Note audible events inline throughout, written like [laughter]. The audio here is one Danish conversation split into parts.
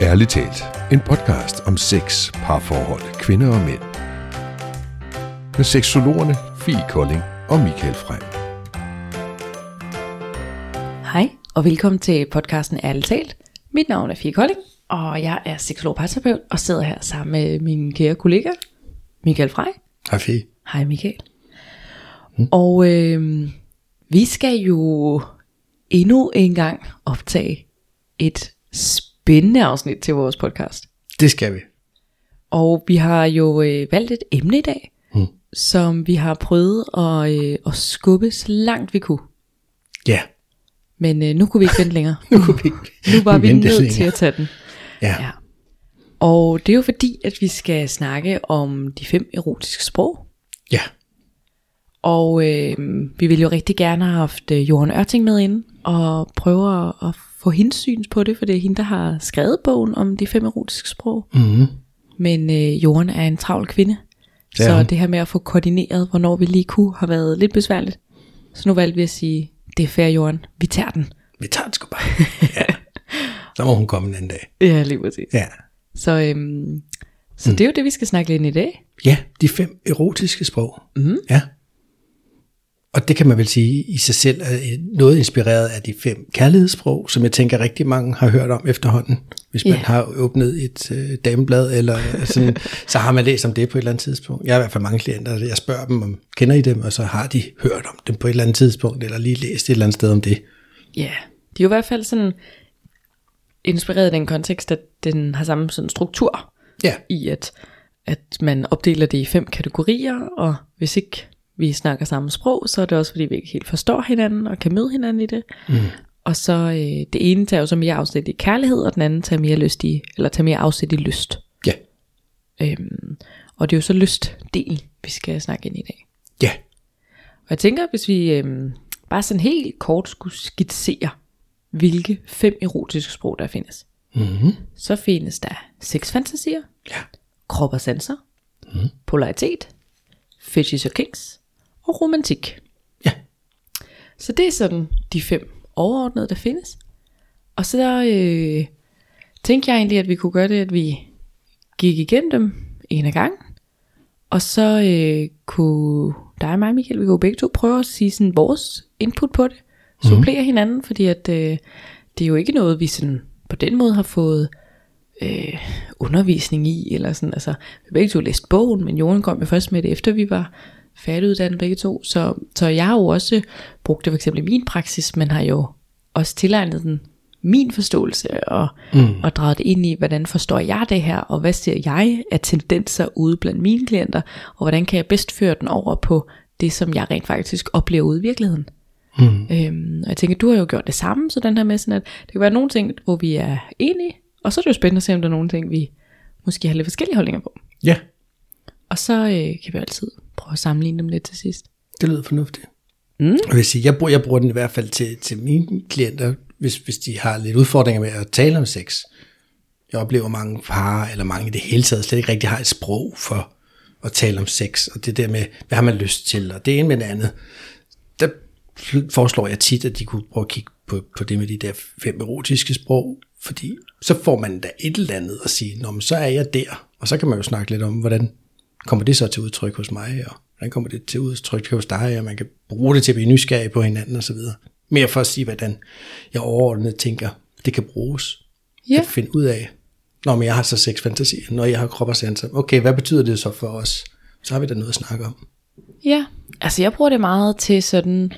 Ærligt talt, en podcast om sex, parforhold, kvinder og mænd. Med seksologerne Fie Kolding og Michael Frem. Hej, og velkommen til podcasten Ærligt talt. Mit navn er Fie Kolding, og jeg er seksolog parterapeut og sidder her sammen med min kære kollega, Michael Frey. Hej Fie. Hej Michael. Mm. Og øh, vi skal jo endnu en gang optage et spændende afsnit til vores podcast. Det skal vi. Og vi har jo øh, valgt et emne i dag, mm. som vi har prøvet at, øh, at skubbe så langt vi kunne. Ja. Men øh, nu kunne vi ikke vente længere. [laughs] Nu kunne vi Nu var vi nødt længere. til at tage den. Ja. Ja. Og det er jo fordi, at vi skal snakke om de fem erotiske sprog. Ja. Og øh, vi ville jo rigtig gerne have haft øh, Johan Ørting med ind og prøve at, at få hendes syn på det, for det er hende, der har skrevet bogen om de fem erotiske sprog. Mm-hmm. Men øh, Johan er en travl kvinde, er så det her med at få koordineret, hvornår vi lige kunne, har været lidt besværligt. Så nu valgte vi at sige, det er fair Johan, vi tager den. Vi tager den sgu bare. Ja. Så må hun komme en anden dag. Ja, lige præcis. Ja. Så, øhm, så mm. det er jo det, vi skal snakke lidt ind i dag. Ja, de fem erotiske sprog. Mhm. Ja. Og det kan man vel sige i sig selv er noget inspireret af de fem kærlighedssprog, som jeg tænker rigtig mange har hørt om efterhånden. Hvis man Ja. har åbnet et øh, dameblad, eller sådan, [laughs] så har man læst om det på et eller andet tidspunkt. Jeg har i hvert fald mange klienter, jeg spørger dem, om kender I dem, og så har de hørt om dem på et eller andet tidspunkt, eller lige læst et eller andet sted om det. Ja, de er jo i hvert fald sådan inspireret i den kontekst, at den har samme sådan struktur Ja, i, at, at man opdeler det i fem kategorier, og hvis ikke vi snakker samme sprog, så er det også fordi, vi ikke helt forstår hinanden og kan møde hinanden i det. Mm. Og så øh, det ene tager jo så mere afsæt i kærlighed, og den anden tager mere, lyst i, eller tager mere afsæt i lyst. ja, Øhm, og det er jo så lystdelen, vi skal snakke ind i dag. ja. Og jeg tænker, hvis vi øhm, bare sådan helt kort skulle skitsere, hvilke fem erotiske sprog der findes. Mm-hmm. Så findes der sexfantasier, Ja. krop og sanser, mm. polaritet, fetishes og kings og romantik. Ja. Så det er sådan de fem overordnede, der findes. Og så øh, tænkte jeg egentlig, at vi kunne gøre det, at vi gik igennem dem en af gangen. Og så øh, kunne dig og mig, Michael, vi kunne begge to prøve at sige sådan vores input på det. Supplere mm. hinanden, fordi at, øh, det er jo ikke noget, vi sådan på den måde har fået øh, undervisning i. Eller sådan. Altså, vi har begge to læst bogen, men Johan kom jo først med det, efter vi var færdiguddannet begge to. Så, så jeg har jo også brugt det for eksempel i min praksis, men har jo også tilegnet den min forståelse og, mm. og draget det ind i, hvordan forstår jeg det her, og hvad ser jeg af tendenser ude blandt mine klienter, og hvordan kan jeg bedst føre den over på det, som jeg rent faktisk oplever ude i virkeligheden. Mm. Øhm, og jeg tænker, du har jo gjort det samme, så den her med sådan, at det kan være nogle ting, hvor vi er enige, og så er det jo spændende at se, om der er nogle ting, vi måske har lidt forskellige holdninger på. Ja, Og så øh, kan vi altid prøve at sammenligne dem lidt til sidst. det lyder fornuftigt. Mm. Jeg vil sige, jeg bruger, jeg bruger den i hvert fald til, til mine klienter, hvis, hvis de har lidt udfordringer med at tale om sex. Jeg oplever mange par, eller mange i det hele taget, slet ikke rigtig har et sprog for at tale om sex, og det der med, hvad har man lyst til, og det ene med det andet. Der foreslår jeg tit, at de kunne prøve at kigge på, på det med de der fem erotiske sprog, fordi så får man da et eller andet at sige, Nå, men så er jeg der, og så kan man jo snakke lidt om, hvordan kommer det så til udtryk hos mig, og hvordan kommer det til udtryk hos dig, og man kan bruge det til at blive nysgerrig på hinanden og så videre. Mere for at sige, hvordan jeg overordnet tænker, det kan bruges. Ja. Kan finde ud af, når men jeg har så sex fantasi, når jeg har krop og sanser. Okay, hvad betyder det så for os? Så har vi da noget at snakke om. Ja, altså jeg bruger det meget til sådan,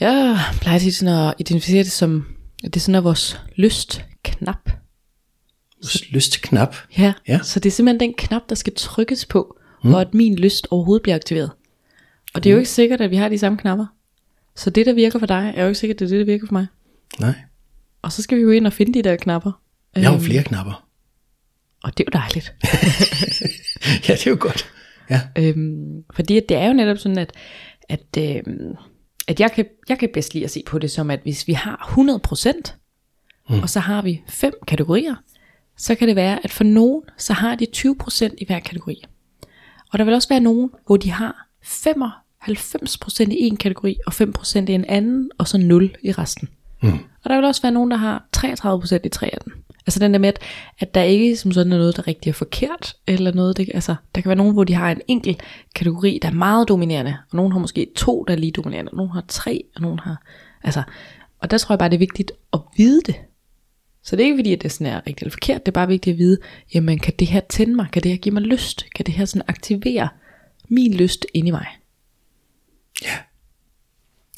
jeg plejer tit sådan at identificere det som, at det er sådan er vores lystknap. Lystknap. Ja, Ja. så det er simpelthen den knap, der skal trykkes på, mm. for at min lyst overhovedet bliver aktiveret. Og det er jo ikke sikkert, at vi har de samme knapper. Så det, der virker for dig, er jo ikke sikkert, at det er det, der virker for mig. Nej, Og så skal vi jo ind og finde de der knapper. jeg har Øhm, flere knapper. Og det er jo dejligt. [laughs] ja, det er jo godt. Ja, Øhm, fordi det er jo netop sådan, at, at, øhm, at jeg, kan, jeg kan bedst lide at se på det som, at hvis vi har 100%, mm. og så har vi fem kategorier, så kan det være, at for nogen, så har de 20% i hver kategori. Og der vil også være nogen, hvor de har 95% i en kategori, og 5% i en anden, og så 0 i resten. Mm. Og der vil også være nogen, der har 33% i tre af dem. Altså den der med, at, at der ikke som sådan er noget, der rigtig er forkert, eller noget, det, altså der kan være nogen, hvor de har en enkelt kategori, der er meget dominerende, og nogen har måske to, der er lige dominerende, og nogen har tre, og nogen har, altså, og der tror jeg bare, det er vigtigt at vide det. Så det er ikke fordi, at det sådan er rigtig eller forkert, det er bare vigtigt at vide, jamen kan det her tænde mig, kan det her give mig lyst, kan det her sådan aktivere min lyst ind i mig. Ja.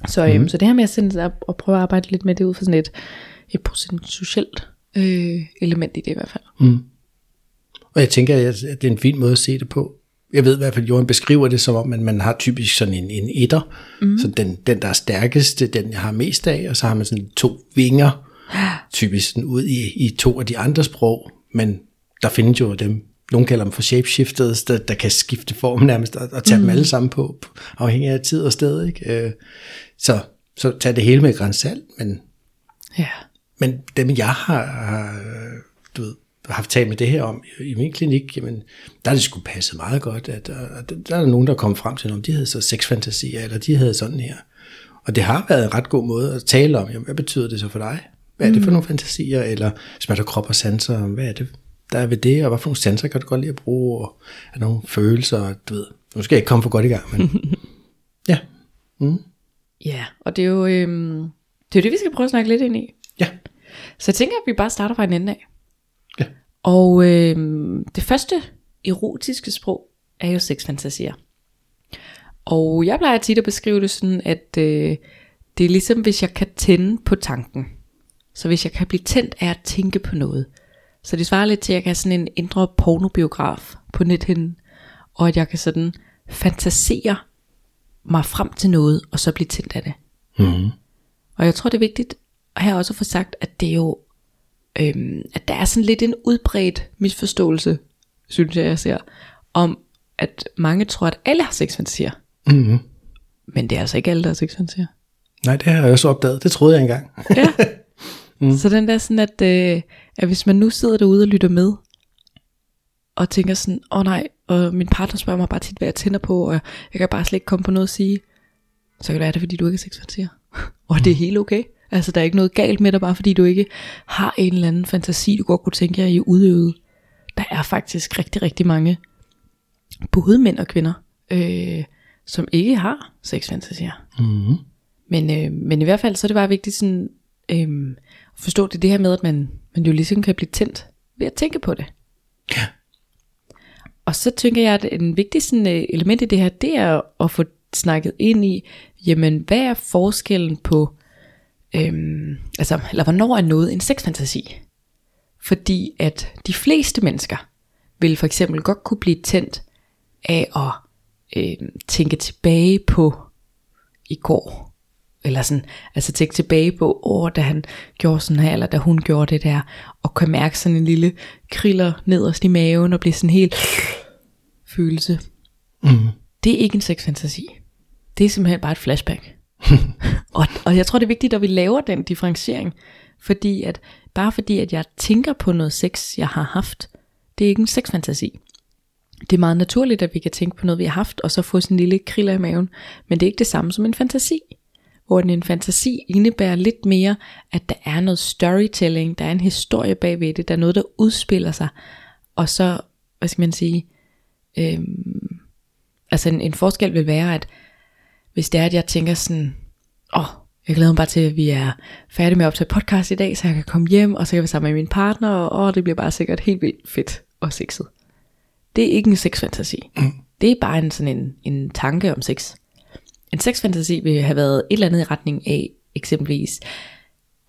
Så, øhm, så det her med at sende sig op og prøve at arbejde lidt med det ud fra sådan et, et potentielt øh, element i det i hvert fald. Mm. Og jeg tænker, at det er en fin måde at se det på. Jeg ved i hvert fald, at Johan beskriver det som om, at man har typisk sådan en, en etter. Mm. Så den, den, der er stærkest, den jeg har mest af, og så har man sådan to vinger, typisk sådan ud i, i to af de andre sprog. Men der findes jo dem, nogle kalder dem for shapeshifters, der, der kan skifte form nærmest, og, og tage mm. dem alle sammen på, afhængig af tid og sted. Ikke? Øh, så, så tag det hele med grænsalt, men, Ja. men dem jeg har, har du ved, haft talt med det her om i, min klinik, jamen, der er det sgu passet meget godt, at, at der er nogen, der kommer frem til, om de havde så sexfantasier, eller de havde sådan her. Og det har været en ret god måde at tale om, jamen, hvad betyder det så for dig? Hvad er det for nogle fantasier? Eller smager krop og sanser? Hvad er det, der er ved det? Og hvad for nogle sanser kan du godt lide at bruge? Og er der nogle følelser? Du ved, nu skal jeg ikke komme for godt i gang, men [laughs] ja. Mm. Ja, og det er jo øhm, det, er jo det, vi skal prøve at snakke lidt ind i. Ja. Så jeg tænker, at vi bare starter fra en ende af. Ja. Og øhm, det første erotiske sprog er jo sexfantasier. Og jeg plejer tit at beskrive det sådan, at øh, det er ligesom, hvis jeg kan tænde på tanken. Så hvis jeg kan blive tændt af at tænke på noget. Så det svarer lidt til, at jeg kan have sådan en indre pornobiograf på nethinden. Og at jeg kan sådan fantasere mig frem til noget, og så blive tændt af det. Mm. Og jeg tror, det er vigtigt at her også få sagt, at det er jo, øhm, at der er sådan lidt en udbredt misforståelse, synes jeg, jeg ser, om at mange tror, at alle har sexfantasier. Mm. Men det er altså ikke alle, der har sexfantasier. Nej, det har jeg også opdaget. Det troede jeg engang. Ja. [laughs] mm. Så den der sådan, at, øh, at hvis man nu sidder derude og lytter med, og tænker sådan, åh oh, nej, og min partner spørger mig bare tit, hvad jeg tænder på, og jeg kan bare slet ikke komme på noget at sige, så kan det være det, fordi du ikke har sexfantasier. [laughs] og det er helt okay. Altså, der er ikke noget galt med dig, bare fordi du ikke har en eller anden fantasi, du godt kunne tænke jer i udøvet. Der er faktisk rigtig, rigtig mange, både mænd og kvinder, øh, som ikke har sexfantasier. Mm. Men, øh, men i hvert fald, så er det bare vigtigt sådan, øh, forstå det, det her med, at man, man jo ligesom kan blive tændt ved at tænke på det. Ja. Og så tænker jeg, at en vigtig sådan, øh, element i det her, det er at få snakket ind i, jamen hvad er forskellen på, øhm, altså, eller hvornår er noget en sexfantasi? Fordi at de fleste mennesker vil for eksempel godt kunne blive tændt af at øh, tænke tilbage på i går. Eller sådan, altså tænke tilbage på, åh, da han gjorde sådan her, eller da hun gjorde det der, og kan mærke sådan en lille kriller nederst i maven, og blive sådan helt følelse. Mm. Det er ikke en sexfantasi. Det er simpelthen bare et flashback. [laughs] og, og jeg tror, det er vigtigt, at vi laver den differentiering. Fordi at, bare fordi, at jeg tænker på noget sex, jeg har haft, det er ikke en sexfantasi. Det er meget naturligt, at vi kan tænke på noget, vi har haft, og så få sådan en lille kriller i maven. Men det er ikke det samme som en fantasi. Hvor en fantasi indebærer lidt mere, at der er noget storytelling, der er en historie bagved det, der er noget, der udspiller sig. Og så, hvad skal man sige, øhm, altså en, en forskel vil være, at hvis det er, at jeg tænker sådan, åh, oh, jeg glæder mig bare til, at vi er færdige med at optage podcast i dag, så jeg kan komme hjem, og så kan vi sammen med min partner, og oh, det bliver bare sikkert helt vildt fedt og sexet. Det er ikke en sexfantasi. Mm. Det er bare en, sådan en, en tanke om sex. En sexfantasi vil have været et eller andet i retning af, eksempelvis,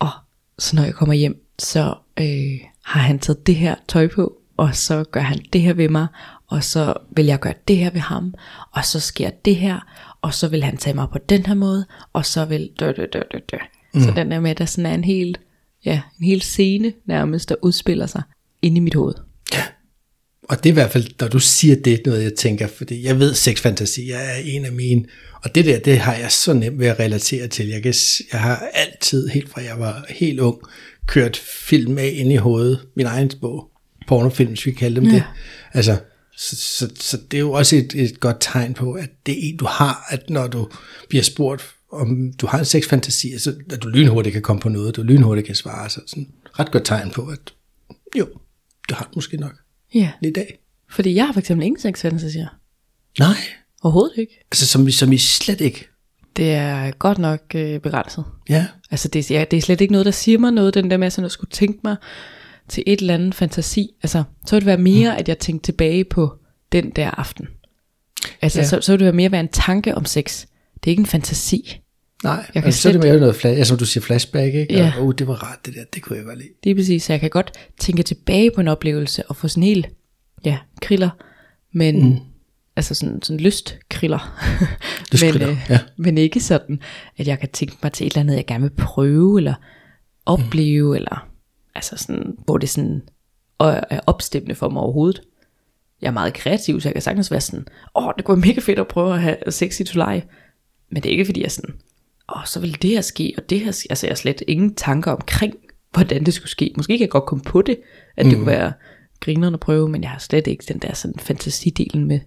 åh, oh, så når jeg kommer hjem, så øh, har han taget det her tøj på, og så gør han det her ved mig, og så vil jeg gøre det her ved ham, og så sker det her, og så vil han tage mig på den her måde, og så vil dø, dø, dø, dø, dø. Mm. Så den der med, at der sådan er en hel, ja, en hel scene nærmest, der udspiller sig inde i mit hoved. Ja. Og det er i hvert fald, når du siger det, noget jeg tænker, fordi jeg ved, sexfantasi er en af mine, og det der, det har jeg så nemt ved at relatere til. Jeg, kan, jeg har altid, helt fra jeg var helt ung, kørt film af ind i hovedet, min egen bog, pornofilm, hvis vi kan kalde dem ja. det. Altså, så, så, så det er jo også et, et godt tegn på, at det er en, du har, at når du bliver spurgt, om du har en sexfantasi, så at du lynhurtigt kan komme på noget, du lynhurtigt kan svare, så sådan ret godt tegn på, at Jo, det har du måske nok Ja, i dag. fordi jeg har for eksempel ingen sexfantasier. Nej, Overhovedet ikke. altså som, som I slet ikke. Det er godt nok øh, begrænset. Ja, Altså det, ja, det er slet ikke noget, der siger mig noget, den der med at skulle tænke mig til et eller andet fantasi. Altså, så vil det være mere, mm. at jeg tænkte tilbage på den der aften. Altså, Ja. så, så vil det være mere være en tanke om sex. Det er ikke en fantasi. Nej, kan altså, så er det mere noget, flash, ja, som du siger, flashback, ikke? Ja. Og, oh, det var rart, det der, det kunne jeg godt lide. Det er præcis, så jeg kan godt tænke tilbage på en oplevelse og få sådan helt, ja, kriller, men mm. altså sådan, sådan lyst kriller. [laughs] Lystkriller, men, øh, ja. men ikke sådan, at jeg kan tænke mig til et eller andet, jeg gerne vil prøve, eller opleve, mm. eller altså sådan, hvor det sådan er opstemmende for mig overhovedet. Jeg er meget kreativ, så jeg kan sagtens være sådan, åh, det kunne være mega fedt at prøve at have sex i Tulaj. Men det er ikke fordi, jeg sådan, åh, så vil det her ske, og det her ske. Altså, jeg har slet ingen tanker omkring, hvordan det skulle ske. Måske kan jeg godt komme på det, at det mm. kunne være grinerne at prøve, men jeg har slet ikke den der sådan fantasidelen med.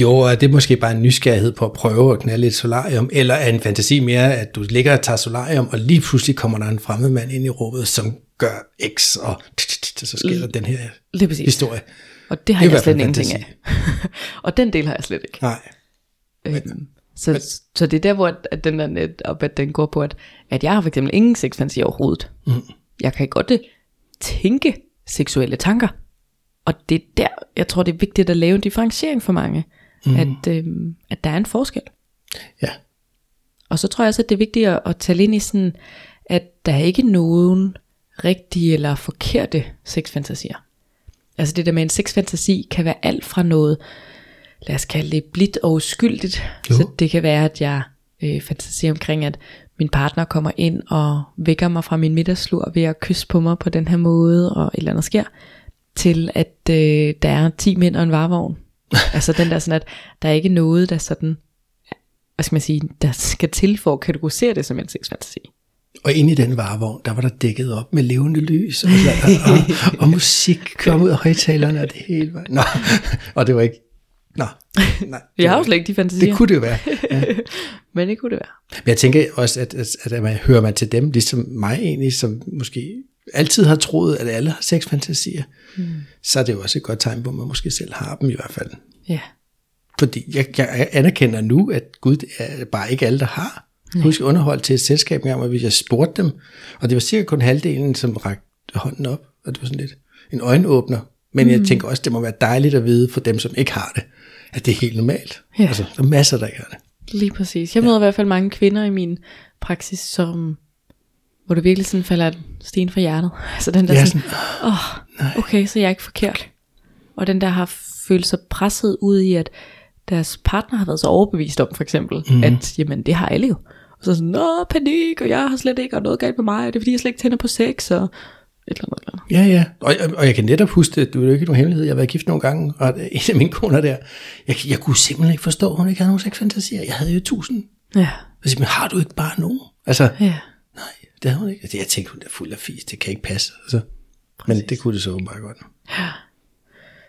Jo, og det er måske bare en nysgerrighed på at prøve at knalde et solarium, eller er en fantasi mere, at du ligger og tager solarium, og lige pludselig kommer der en fremmed mand ind i rummet, som gør X, og så sker der den her historie. Og det har Det jeg slet ingenting af. [laughs] og den del har jeg slet ikke. Nej, Øhm, så, så det er der, hvor at, den der net op, at den går på, at, at jeg har for eksempel ingen sexfantasi overhovedet. Mm. Jeg kan godt øh, tænke seksuelle tanker. Og det er der, jeg tror, det er vigtigt at lave en differentiering for mange. Mm. At, øhm, at der er en forskel. ja. Og så tror jeg også, at det er vigtigt at, at tale ind i sådan, at der er ikke nogen rigtige eller forkerte sexfantasier. Altså det der med en sexfantasi kan være alt fra noget, lad os kalde det blidt og uskyldigt. Jo. Så det kan være, at jeg øh, fantaserer omkring, at min partner kommer ind og vækker mig fra min middagslur ved at kysse på mig på den her måde, og et eller andet sker, til at øh, der er 10 mænd og en varevogn. [laughs] altså den der sådan, at der er ikke noget, der sådan, hvad skal man sige, der skal til for at kategorisere det som en sexfantasi. Og inde i den varevogn, der var der dækket op med levende lys, og, og, og, og musik kom ud af højtalerne, og det hele var... Nå, [laughs] og det var ikke... Nå, [laughs] nej. det Jeg har jo slet ikke de fantasier, Det kunne det jo være. [laughs] Ja. men det kunne det være. Men jeg tænker også, at, at, at man hører man til dem, ligesom mig egentlig, som måske altid har troet, at alle har sexfantasier, mm. så er det jo også et godt tegn på, at man måske selv har dem i hvert fald. Ja, Fordi jeg, jeg anerkender nu, at Gud er bare ikke alle, der har. Jeg husker underhold til et selskab engang, hvor hvis jeg spurgte dem, og det var cirka kun halvdelen, som rakte hånden op, og det var sådan lidt en øjenåbner. Men mm. jeg tænker også, det må være dejligt at vide for dem, som ikke har det, at det er helt normalt. Ja. Altså, der er masser, der har det. lige præcis. Jeg møder i hvert fald mange kvinder i min praksis, som, hvor det virkelig sådan falder en sten fra hjertet. [laughs] Altså den der Ja, sådan, åh, oh, okay, så jeg er ikke forkert. Og den der har følt sig presset ud i, at deres partner har været så overbevist om, for eksempel, mm. at jamen, det har alle jo. Og så sådan, nå, panik, og jeg har slet ikke, og noget galt med mig, og det er fordi, jeg slet ikke tænder på sex, og eller andet. Et eller andet. Ja, ja. Og, og, og jeg kan netop huske, det, det er jo ikke nogen hemmelighed, jeg har været gift nogle gange, og en af mine koner der, jeg, jeg kunne simpelthen ikke forstå, at hun ikke havde nogen sexfantasier. Jeg havde jo tusind. Ja, Jeg siger, men har du ikke bare nogen? Altså, ja. nej, det havde hun ikke. Altså, jeg tænkte, hun er fuld af fis, det kan ikke passe. Altså, men det kunne det så åbenbart godt.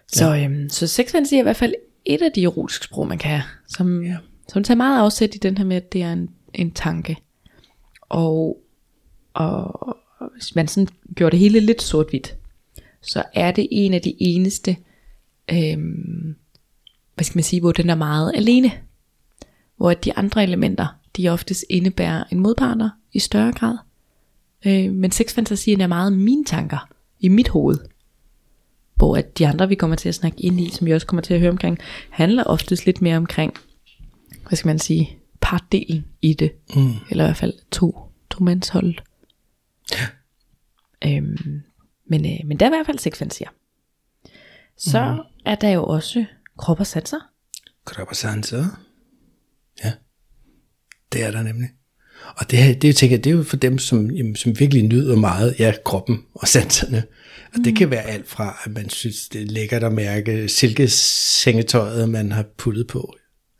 Så, øhm, så sexfantasi er i hvert fald et af de erotiske sprog, man kan have, som, Ja. ja. som tager meget afsæt i den her med, at det er en, en tanke. Og, og hvis man sådan gjorde det hele lidt sort-hvidt, så er det en af de eneste, øhm, hvad skal man sige, hvor den er meget alene. Hvor de andre elementer, de oftest indebærer en modparter i større grad. Øh, men sexfantasien er meget mine tanker i mit hoved hvor at de andre, vi kommer til at snakke ind i, som vi også kommer til at høre omkring, handler oftest lidt mere omkring, hvad skal man sige, partdelen i det. Mm. Eller i hvert fald to, to mandshold. Øhm, men, øh, men der er i hvert fald seks fantasier. Så mm. er der jo også krop og satser. Krabbersanser. Ja, det er der nemlig. Og det, her, det, tænker jeg, det er jo for dem, som, jamen, som virkelig nyder meget, ja, kroppen og sanserne. Og det kan være alt fra, at man synes, det er lækkert at mærke silkesengetøjet, man har puttet på.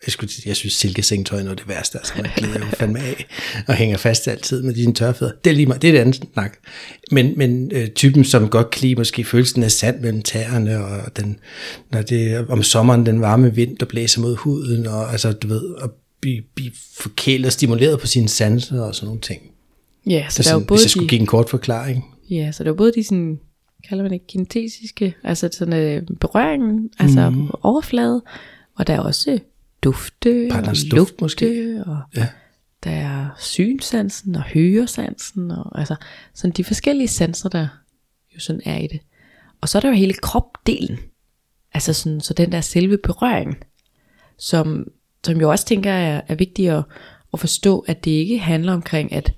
Jeg, skulle, jeg synes, silkesengetøj er noget af det værste, altså man glæder jo fandme af og hænger fast altid med dine tørfødder. Det er lige meget, det er et andet snak. Men, men øh, typen, som godt kan lide måske følelsen af sand mellem tæerne, og den, når det om sommeren, den varme vind, der blæser mod huden, og altså, du ved, at blive, blive forkælet og stimuleret på sine sanser og sådan nogle ting. Ja, så, Så der er jo sådan, både hvis jeg skulle give en kort forklaring. ja, så der er jo både de sådan kalder man det, kinesiske, altså sådan øh, berøringen, altså mm. overflade, og der er også dufte, Partnerens og lugte, måske. og Ja. der er synsansen og høresansen, og altså sådan de forskellige sanser, der jo sådan er i det. Og så er der jo hele kropdelen, altså sådan, så den der selve berøring, som, som jeg også tænker er, er vigtigt at, at forstå, at det ikke handler omkring, at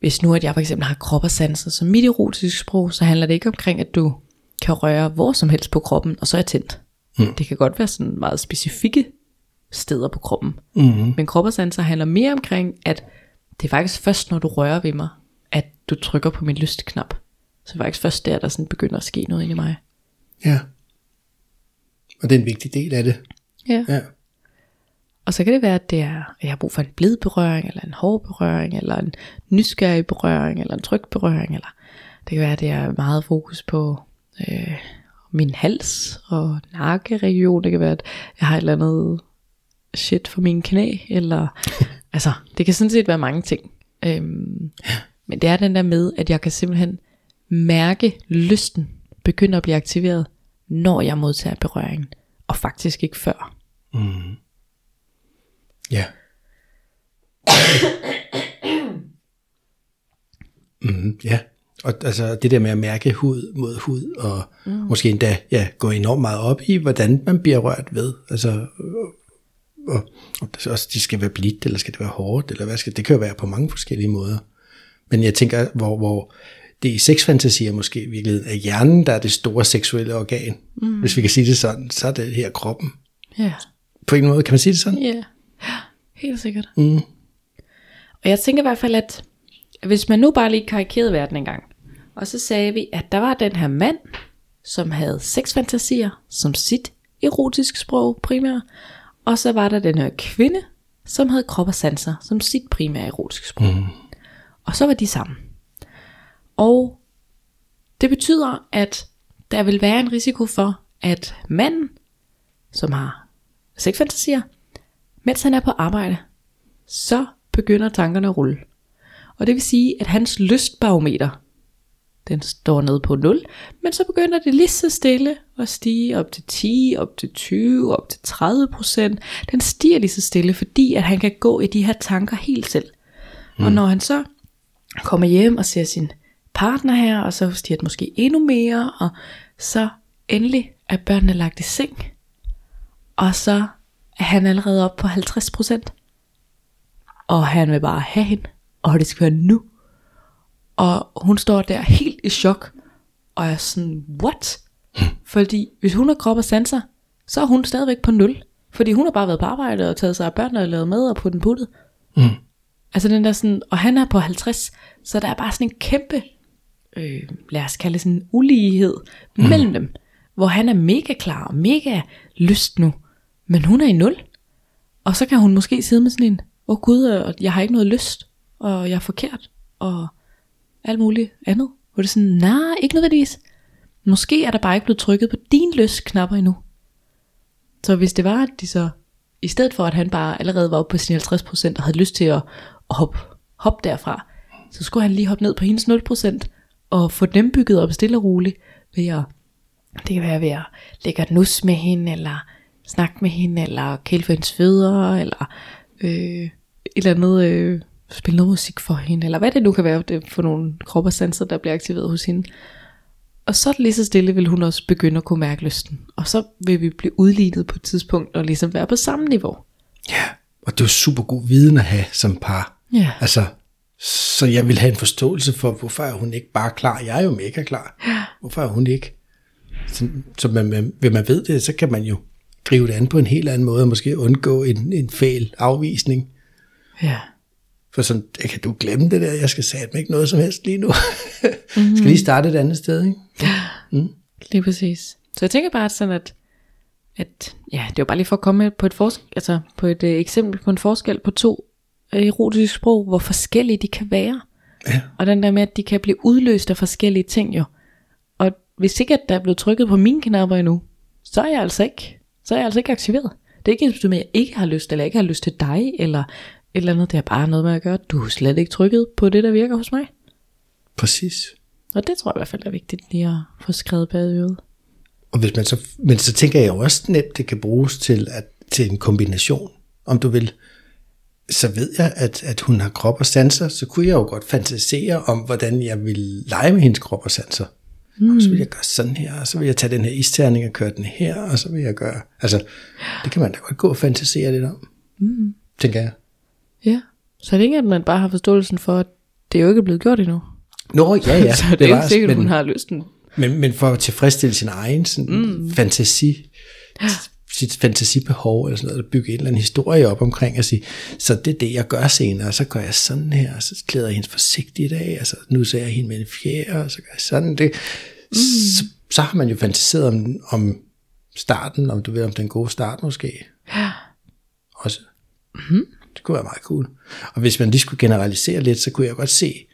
hvis nu at jeg for eksempel har krop og sanser som mit erotiske sprog, så handler det ikke omkring, at du kan røre hvor som helst på kroppen, og så er jeg tændt. Mm. Det kan godt være sådan meget specifikke steder på kroppen. Mm-hmm. Men krop og sanser handler mere omkring, at det er faktisk først, når du rører ved mig, at du trykker på min lystknap. Så det er faktisk først der, der sådan begynder at ske noget inde i mig. Ja. Og det er en vigtig del af det. Ja. Ja. Og så kan det være, at det er, at jeg har brug for en blid berøring, eller en hård berøring, eller en nysgerrig berøring, eller en tryg berøring, eller det kan være, at det er meget fokus på øh, min hals og nakkeregion. Det kan være, at jeg har et eller andet shit for mine knæ, eller [laughs] altså, det kan sådan set være mange ting. Øhm, men det er den der med, at jeg kan simpelthen mærke lysten begynde at blive aktiveret, når jeg modtager berøringen, og faktisk ikke før. Ja. [coughs] mm, ja. Og altså det der med at mærke hud mod hud, og mm. måske endda ja, gå enormt meget op i, hvordan man bliver rørt ved. Altså, og, og det også, de skal være blidt, eller skal det være hårdt, eller hvad skal det kan jo være på mange forskellige måder. Men jeg tænker, hvor, hvor det i sexfantasier måske i virkeligheden er hjernen, der er det store seksuelle organ. Mm. Hvis vi kan sige det sådan, så er det her kroppen. Ja. På en måde, kan man sige det sådan? Ja, helt sikkert. Mm. Og jeg tænker i hvert fald, at hvis man nu bare lige karikerede verden en gang, og så sagde vi, at der var den her mand, som havde sexfantasier som sit erotiske sprog primært, og så var der den her kvinde, som havde krop og sanser som sit primære erotiske sprog. Mm. Og så var de sammen. Og det betyder, at der vil være en risiko for, at manden, som har sexfantasier, mens han er på arbejde, så begynder tankerne at rulle. Og det vil sige, at hans lystbarometer, den står nede på 0, men så begynder det lige så stille at stige op til 10, op til 20, op til 30 procent. Den stiger lige så stille, fordi at han kan gå i de her tanker helt selv. Mm. Og når han så kommer hjem og ser sin partner her, og så stiger det måske endnu mere, og så endelig er børnene lagt i seng, og så er han allerede oppe på 50 procent. Og han vil bare have hende, og det skal være nu. Og hun står der helt i chok, og er sådan, what? Fordi hvis hun har krop og sanser, så er hun stadigvæk på nul. Fordi hun har bare været på arbejde og taget sig af børnene og lavet mad og puttet den puttet. Mm. Altså den der sådan, og han er på 50, så der er bare sådan en kæmpe, øh, lad os kalde det sådan en ulighed mm. mellem dem. Hvor han er mega klar og mega lyst nu, men hun er i nul. Og så kan hun måske sidde med sådan en, åh oh gud, øh, jeg har ikke noget lyst, og jeg er forkert, og alt muligt andet. Hvor det er sådan, nej, ikke nødvendigvis. Måske er der bare ikke blevet trykket på din lystknapper endnu. Så hvis det var, at de så, i stedet for at han bare allerede var oppe på sin 50% og havde lyst til at, at hoppe, hoppe derfra, så skulle han lige hoppe ned på hendes 0% og få dem bygget op stille og roligt ved at, det kan være ved at lægge et nus med hende, eller snakke med hende, eller kæle for hendes fødder, eller øh, et eller andet, øh, spille noget musik for hende, eller hvad det nu kan være det for nogle krop og sanser, der bliver aktiveret hos hende. Og så lige så stille vil hun også begynde at kunne mærke lysten. Og så vil vi blive udlignet på et tidspunkt og ligesom være på samme niveau. Ja, og det er jo super god viden at have som par. Ja. Altså, så jeg vil have en forståelse for, hvorfor er hun ikke bare klar? Jeg er jo mega klar. Hvorfor er hun ikke? Så, så man, man, hvis man ved det, så kan man jo gribe det an på en helt anden måde, og måske undgå en, en fæl afvisning. Ja. For sådan, jeg kan du glemme det der, jeg skal satme ikke noget som helst lige nu. mm-hmm. [laughs] skal lige starte et andet sted, ikke? Lige præcis. Så jeg tænker bare sådan, at, at ja, det var bare lige for at komme på et, forsk- altså på et øh, eksempel på en forskel på to øh, erotiske sprog, hvor forskellige de kan være. Ja. Og den der med, at de kan blive udløst af forskellige ting jo. Og hvis ikke at der er blevet trykket på mine knapper endnu, så er jeg altså ikke, så er jeg altså ikke aktiveret. Det er ikke ens med, at jeg ikke har lyst, eller ikke har lyst til dig, eller eller andet. Det er bare noget med at gøre, du har slet ikke trykket på det, der virker hos mig. Præcis. Og det tror jeg i hvert fald er vigtigt lige at få skrevet bag øret. Og hvis man så, men så tænker jeg jo også nemt, det kan bruges til, at, til en kombination, om du vil. Så ved jeg, at, at hun har krop og sanser, så kunne jeg jo godt fantasere om, hvordan jeg vil lege med hendes krop og sanser. Mm. Og så vil jeg gøre sådan her, og så vil jeg tage den her isterning og køre den her, og så vil jeg gøre... Altså, det kan man da godt gå og fantasere lidt om, mm. tænker jeg. Ja, så er det ikke, at man bare har forståelsen for, at det er jo ikke blevet gjort endnu. Nå, ja, ja. [laughs] så det er ikke sikkert, men, hun har lysten. Men, men for at tilfredsstille sin egen sådan, mm. fantasi, sit fantasibehov, eller sådan noget, at bygge en eller anden historie op omkring, og sige, så det er det, jeg gør senere, og så gør jeg sådan her, og så klæder jeg hende forsigtigt af, og så nu ser jeg hende med en fjerde, og så gør jeg sådan det. Mm. Så, så har man jo fantaseret om, om starten, om du ved, om den gode start måske. Ja. Også. Mm. Det kunne være meget cool. Og hvis man lige skulle generalisere lidt, så kunne jeg godt se,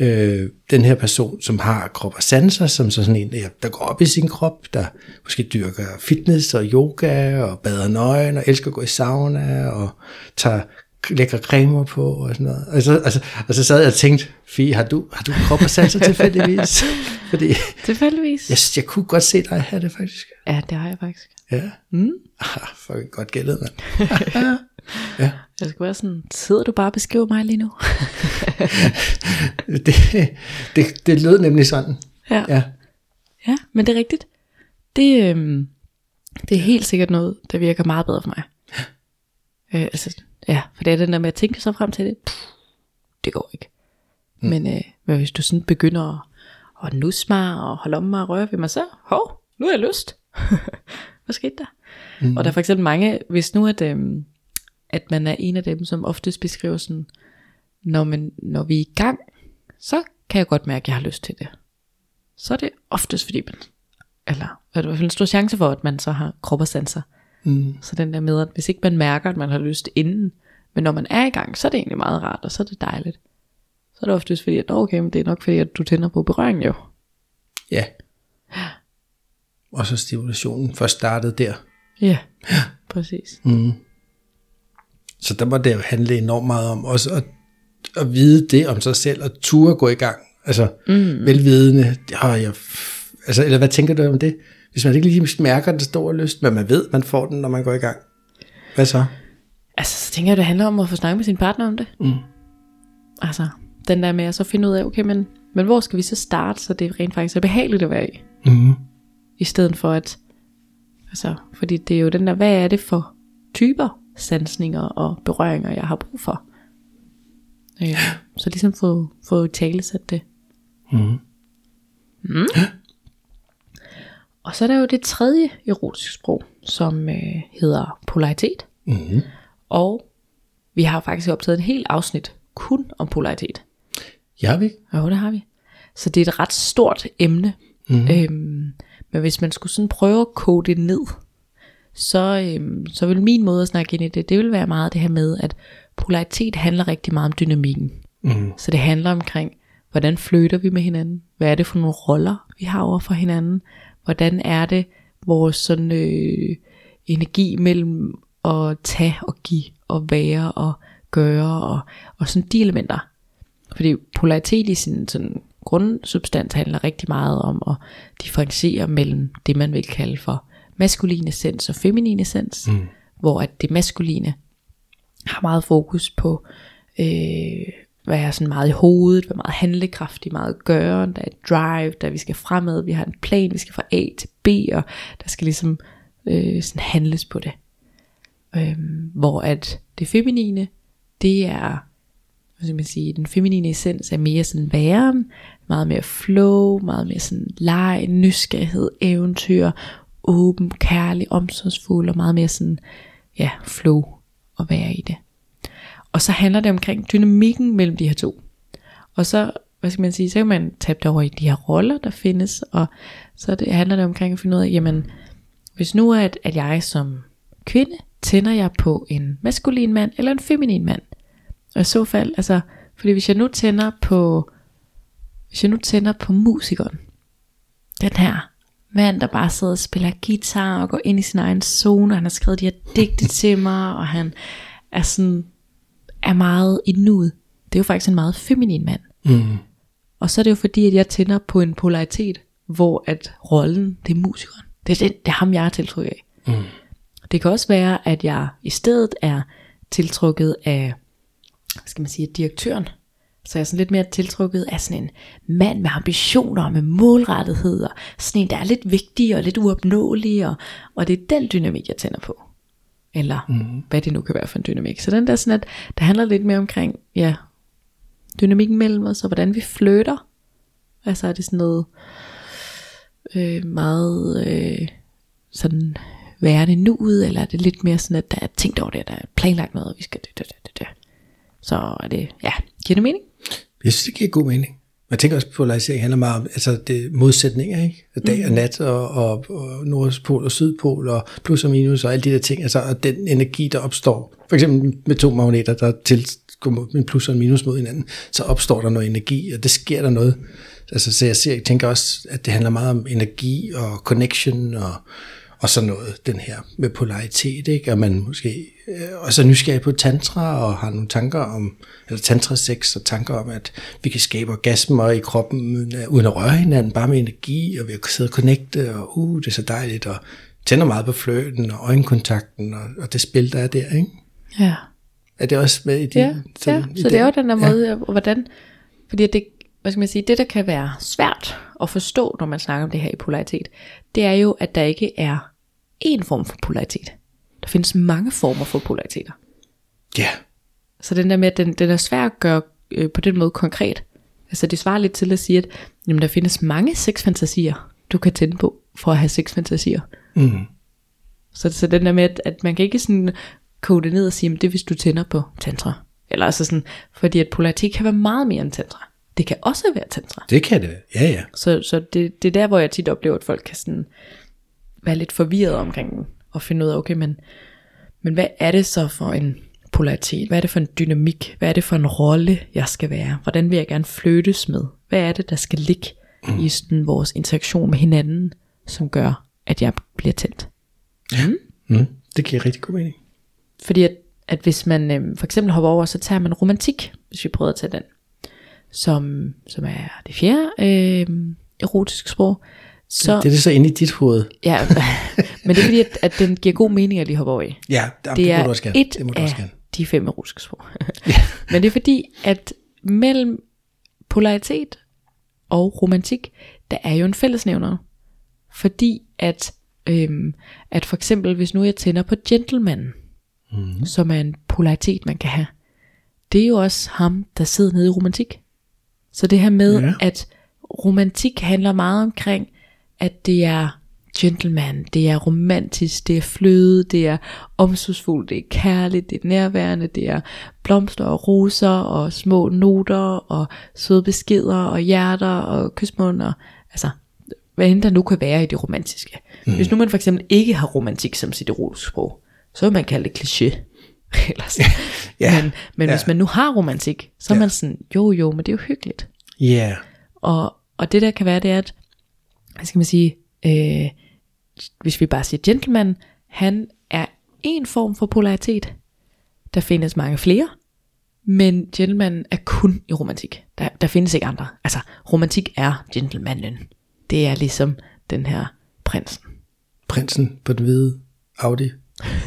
øh, den her person, som har krop og sanser, som så sådan en, der, der går op i sin krop, der måske dyrker fitness og yoga og bader nøgen og elsker at gå i sauna og tager lækre cremer på og sådan noget. Og så, altså, og så sad jeg og tænkte, Fie, har du, har du krop og sanser tilfældigvis? [laughs] Fordi Tilfældigvis? jeg, jeg kunne godt se dig have det faktisk. Ja, det har jeg faktisk. Ja. Mm. Ah, fucking godt gældet, mand. [laughs] ja. Jeg skal være sådan, sidder du bare og beskriver mig lige nu? [laughs] det, det, det lød nemlig sådan. Ja. ja. Ja, men det er rigtigt. Det, øhm, det er helt sikkert noget, der virker meget bedre for mig. Øh, altså, ja, for det er den der med at tænke sig frem til det. Puh, det går ikke. Mm. Men, øh, men hvis du sådan begynder at, at nusse mig og holde om mig og røre ved mig, så, hov, nu har jeg lyst. [laughs] Hvad skete der? Mm. Og der er for eksempel mange, hvis nu at, øhm, at man er en af dem, som oftest beskriver sådan, når, man, når vi er i gang, så kan jeg godt mærke, at jeg har lyst til det. Så er det oftest fordi man, eller er det i hvert fald en stor chance for, at man så har krop og sanser. Mm. Så den der med, at hvis ikke man mærker, at man har lyst inden, men når man er i gang, så er det egentlig meget rart, og så er det dejligt. Så er det oftest fordi, at okay, men det er nok fordi, at du tænder på berøring jo. Ja. Og så stimulationen først startede der. Ja, præcis. Mm. Så der må det jo handle enormt meget om også at, at vide det om sig selv, og ture gå i gang. Altså mm. velvidende. Ja, jeg, altså, eller hvad tænker du om det? Hvis man ikke lige mærker den store lyst, men man ved, man får den, når man går i gang. Hvad så? Altså, så tænker jeg, det handler om at få snakket med sin partner om det. Mm. Altså, den der med at så finde ud af, okay, men, men hvor skal vi så starte, så det rent faktisk er behageligt at være i? Mm. I stedet for at, altså, fordi det er jo den der, hvad er det for typer sansninger og berøringer, jeg har brug for? Ja, så ligesom få, få talesat det. Mm. Mm. Og så er der jo det tredje erotiske sprog, som øh, hedder polaritet. Mm. Og vi har faktisk optaget et helt afsnit kun om polaritet. Ja, har vi. Jo, det har vi. Så det er et ret stort emne. Mhm. Øhm, men hvis man skulle sådan prøve at kode det ned, så, øhm, så vil min måde at snakke ind i det, det vil være meget det her med, at polaritet handler rigtig meget om dynamikken. Mm. Så det handler omkring, hvordan flytter vi med hinanden? Hvad er det for nogle roller, vi har over for hinanden? Hvordan er det vores sådan, øh, energi mellem at tage og give og være og gøre og, og sådan de elementer. Fordi polaritet i sin sådan grundsubstans handler rigtig meget om at differentiere mellem det, man vil kalde for maskulin essens og feminin essens. Mm. Hvor at det maskuline har meget fokus på øh, være sådan meget i hovedet, være meget handlekraftig, meget gøre, der er et drive, der vi skal fremad, vi har en plan, vi skal fra A til B, og der skal ligesom øh, sådan handles på det. Øhm, hvor at det feminine, det er, hvad skal man sige, den feminine essens er mere sådan væren, meget mere flow, meget mere sådan leg, nysgerrighed, eventyr, åben, kærlig, omsorgsfuld, og meget mere sådan, ja, flow at være i det. Og så handler det omkring dynamikken mellem de her to. Og så, hvad skal man sige, så kan man tabe det over i de her roller, der findes, og så det, handler det omkring at finde ud af, jamen, hvis nu er, at, at jeg som kvinde tænder jeg på en maskulin mand eller en feminin mand. Og i så fald, altså, fordi hvis jeg nu tænder på, hvis jeg nu tænder på musikeren, den her mand, der bare sidder og spiller guitar og går ind i sin egen zone, og han har skrevet de her digte [laughs] til mig, og han er sådan, er meget i nuet. Det er jo faktisk en meget feminin mand. Mm. Og så er det jo fordi, at jeg tænder på en polaritet, hvor at rollen, det er musikeren. Det er, det, det er ham, jeg er tiltrukket af. Mm. Det kan også være, at jeg i stedet er tiltrukket af, hvad skal man sige, direktøren. Så jeg er sådan lidt mere tiltrukket af sådan en mand med ambitioner og med målrettighed, og sådan en, der er lidt vigtig og lidt uopnåelig, og, og det er den dynamik, jeg tænder på. Eller mm. hvad det nu kan være for en dynamik. Så den der sådan, at der handler lidt mere omkring, ja, dynamikken mellem os, og hvordan vi flytter. Altså er det sådan noget øh, meget øh, sådan værende nuet, eller er det lidt mere sådan, at der er tænkt over det, der er planlagt noget, og vi skal det, det, det, det. Så er det, ja, giver det mening? Jeg synes, det giver god mening. Jeg tænker også, at polarisering handler meget om altså det modsætninger, ikke? Dag og nat, og, og, og nordpol og sydpol, og plus og minus, og alle de der ting. Altså, og den energi, der opstår. For eksempel med to magneter, der til en plus og en minus mod hinanden, så opstår der noget energi, og det sker der noget. Altså, så jeg, ser, jeg tænker også, at det handler meget om energi og connection og, og sådan noget, den her med polaritet, ikke? Og man måske øh, også er nysgerrig på tantra og har nogle tanker om, eller tantra sex og tanker om, at vi kan skabe orgasmer i kroppen uden at røre hinanden, bare med energi, og vi kan sidde og connecte, og uh, det er så dejligt, og tænder meget på fløten og øjenkontakten og, og det spil, der er der, ikke? Ja. Er det også med i din... Ja, ja. i så det er jo den? den der måde, ja. hvordan, fordi det, hvad skal man sige, det der kan være svært at forstå, når man snakker om det her i polaritet, det er jo, at der ikke er én form for polaritet. Der findes mange former for polariteter. Ja. Så den der med, at den, den er svær at gøre øh, på den måde konkret. Altså det svarer lidt til at sige, at jamen, der findes mange sexfantasier, du kan tænde på for at have sexfantasier. Mm. Så, så den der med, at, at man kan ikke sådan kode det ned og sige, at det er hvis du tænder på tantra. Eller altså sådan, fordi at polaritet kan være meget mere end tantra. Det kan også være tantra. Det kan det. Ja, ja. Så, så det, det er der, hvor jeg tit oplever, at folk kan sådan være lidt forvirret omkring den, og finde ud af, okay, men, men hvad er det så for en polaritet? Hvad er det for en dynamik? Hvad er det for en rolle, jeg skal være? Hvordan vil jeg gerne flyttes med? Hvad er det, der skal ligge mm. i sådan vores interaktion med hinanden, som gør, at jeg bliver tændt? Ja. Mm. Det giver rigtig god mening. Fordi at, at hvis man øh, for eksempel hopper over, så tager man romantik, hvis vi prøver at tage den, som, som er det fjerde øh, erotiske sprog. Så, Det er det så inde i dit hoved. ja, [laughs] men det er fordi, at, at den giver god mening at lige hoppe over i. Ja, det, Det må er du også gerne. et det må du også gerne. de fem erotiske sprog. [laughs] Men det er fordi, at mellem polaritet og romantik, der er jo en fællesnævner. Fordi at, øhm, at for eksempel, hvis nu jeg tænder på gentleman, mm. som er en polaritet, man kan have, det er jo også ham, der sidder nede i romantik. Så det her med, Ja. at romantik handler meget omkring, at det er gentleman, det er romantisk, det er fløde, det er omsorgsfuldt, det er kærligt, det er nærværende, det er blomster og roser og små noter og søde beskeder og hjerter og kysmunder. Altså, hvad end der nu kan være i det romantiske. Mm. Hvis nu man for eksempel ikke har romantik som sit erotiske sprog, så vil man kalde det kliché. [laughs] Eller sådan. Ja, Men, men ja. hvis man nu har romantik, så er Ja. man sådan, jo jo, men det er jo hyggeligt. Ja. Og, og det der kan være, det er, at, hvad skal man sige, øh, hvis vi bare siger gentleman, han er en form for polaritet. Der findes mange flere, men gentleman er kun i romantik. Der, der findes ikke andre. Altså, romantik er gentlemanen. Det er ligesom den her prinsen. Prinsen på den hvide Audi.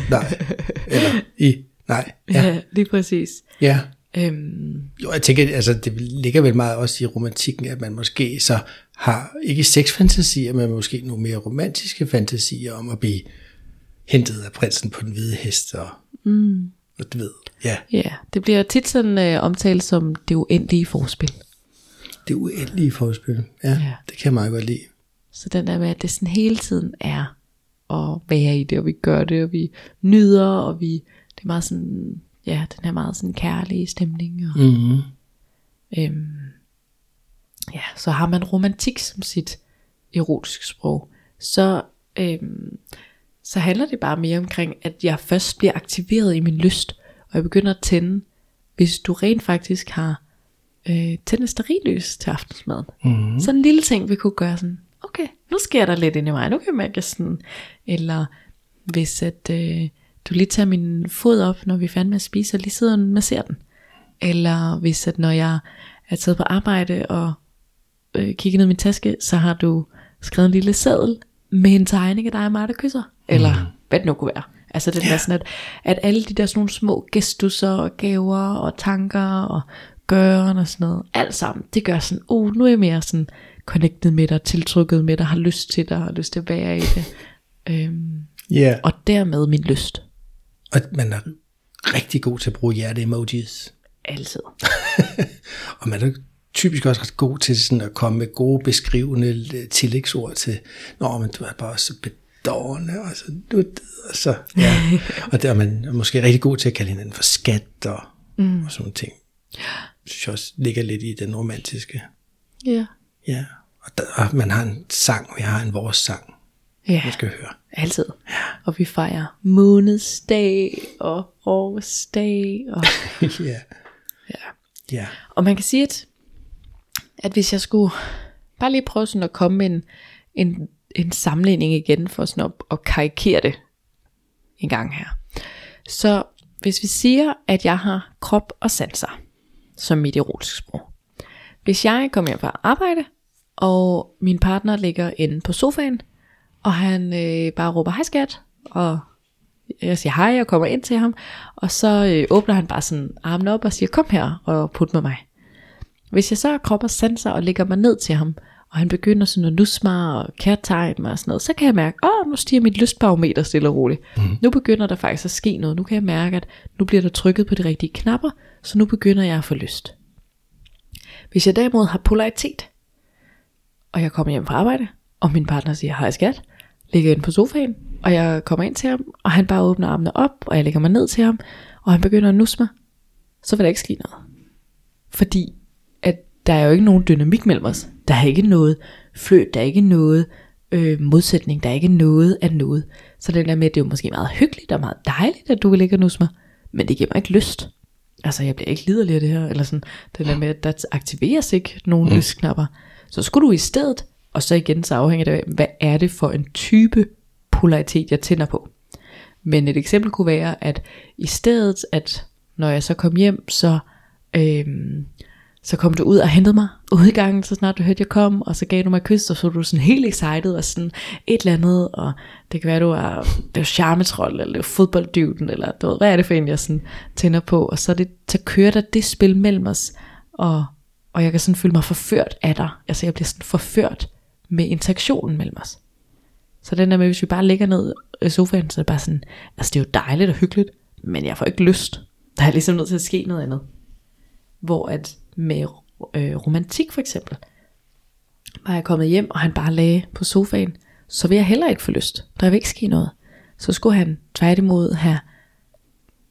Nej. [laughs] Eller i. Nej. [laughs] Ja. ja lige præcis. ja. Øhm, Jo, jeg tænker, altså det ligger vel meget også i romantikken, at man måske så har ikke sexfantasier, men måske nogle mere romantiske fantasier om at blive hentet af prinsen på den hvide hest, og, mm. og du ved, ja, ja, det bliver tit sådan øh, omtalt som det uendelige forspil. det uendelige forspil. Ja, Ja. det kan jeg meget godt lide. Så den der med, at det sådan hele tiden er at være i det, og vi gør det, og vi nyder, og vi, det er meget sådan, ja, den her meget sådan kærlige stemning. Og, Mm-hmm. øhm, ja, så har man romantik som sit erotiske sprog, så, øhm, så handler det bare mere omkring, at jeg først bliver aktiveret i min lyst, og jeg begynder at tænde, hvis du rent faktisk har øh, tændt et stearinlys til aftensmaden. Mm. Sådan en lille ting, vi kunne gøre sådan, okay, nu sker der lidt inde i mig, nu kan jeg mærke sådan, eller hvis at øh, du lige tager min fod op, når vi er færdige med at spise, og lige sidder og masserer den. Eller hvis at når jeg er taget på arbejde, og øh, kigger ned i min taske, så har du skrevet en lille seddel med en tegning af dig og mig, der kysser. Eller hvad det nu kunne være. Altså det ja. der sådan, at, at alle de der sådan nogle små gestusser og gaver og tanker og gøren og sådan noget, alt sammen, det gør sådan, uh, nu er jeg mere sådan connected med dig, tiltrykket med dig, har lyst til dig, har lyst til at være i det. [laughs] Øhm, Ja, og dermed min lyst. Og man er rigtig god til at bruge hjerte-emojis. Altid. [laughs] Og man er typisk også ret god til sådan at komme med gode beskrivende øh, tillægsord til, Nå, men du er bare så bedårende, og så nuttet, og så, ja. [laughs] og der er man måske rigtig god til at kalde hinanden for skat og, mm. og sådan ting. Synes jeg også ligger lidt i den romantiske. Ja. Ja, og, der, og man har en sang, vi har en vores sang, Ja, man skal høre. Altid. Og vi fejrer månedsdag og årsdag. Og, [laughs] ja. ja. ja. og man kan sige, at, at hvis jeg skulle bare lige prøve sådan at komme med en, en, en sammenligning igen, for sådan at, at karikere det en gang her. Så hvis vi siger, at jeg har krop og sanser, som mit erotiske sprog. Hvis jeg kommer hjem fra arbejde, og min partner ligger inde på sofaen, og han øh, bare råber, hej skat, og jeg siger hej og kommer ind til ham, og så øh, åbner han bare sådan armen op og siger, kom her og put med mig. Hvis jeg så har krop og sanser og lægger mig ned til ham, og han begynder sådan at nusse mig og kærtegne mig og sådan noget, så kan jeg mærke, åh, nu stiger mit lystbarometer stille og roligt. Mm. Nu begynder der faktisk at ske noget. Nu kan jeg mærke, at nu bliver der trykket på de rigtige knapper, så nu begynder jeg at få lyst. Hvis jeg derimod har polaritet, og jeg kommer hjem fra arbejde, og min partner siger, hej skat, ligger inde på sofaen, og jeg kommer ind til ham, og han bare åbner armene op, og jeg lægger mig ned til ham, og han begynder at nusse mig, så vil der ikke ske noget. Fordi at der er jo ikke nogen dynamik mellem os. Der er ikke noget fløt, der er ikke noget øh, modsætning, der er ikke noget af noget. Så det der med, at det er jo måske meget hyggeligt og meget dejligt, at du vil ligge og nusse mig, men det giver mig ikke lyst. Altså, jeg bliver ikke liderlig af det her, eller sådan, det der med, at der aktiveres ikke nogen mm. lysknapper. Så skulle du i stedet, og så igen, så afhænger det af, hvad er det for en type polaritet, jeg tænder på. Men et eksempel kunne være, at i stedet, at når jeg så kom hjem, så, øhm, så kom du ud og hentede mig ude i gangen, så snart du hørte, jeg kom, og så gav du mig et kys, og så var du sådan helt excited, og sådan et eller andet, og det kan være, du er, det er charmetrol, eller det er fodbolddyvden, eller du ved, hvad er det for en, jeg sådan tænder på, og så, det, så kører der det spil mellem os, og, og jeg kan sådan føle mig forført af dig, altså jeg bliver sådan forført med interaktionen mellem os. Så den der med, hvis vi bare ligger ned i sofaen, så er det bare sådan, altså det er jo dejligt og hyggeligt, men jeg får ikke lyst. Der er ligesom nødt til at ske noget andet. Hvor at med øh, romantik for eksempel, var jeg kommet hjem, og han bare lagde på sofaen, så vil jeg heller ikke få lyst. Der vil ikke ske noget. Så skulle han tværtimod have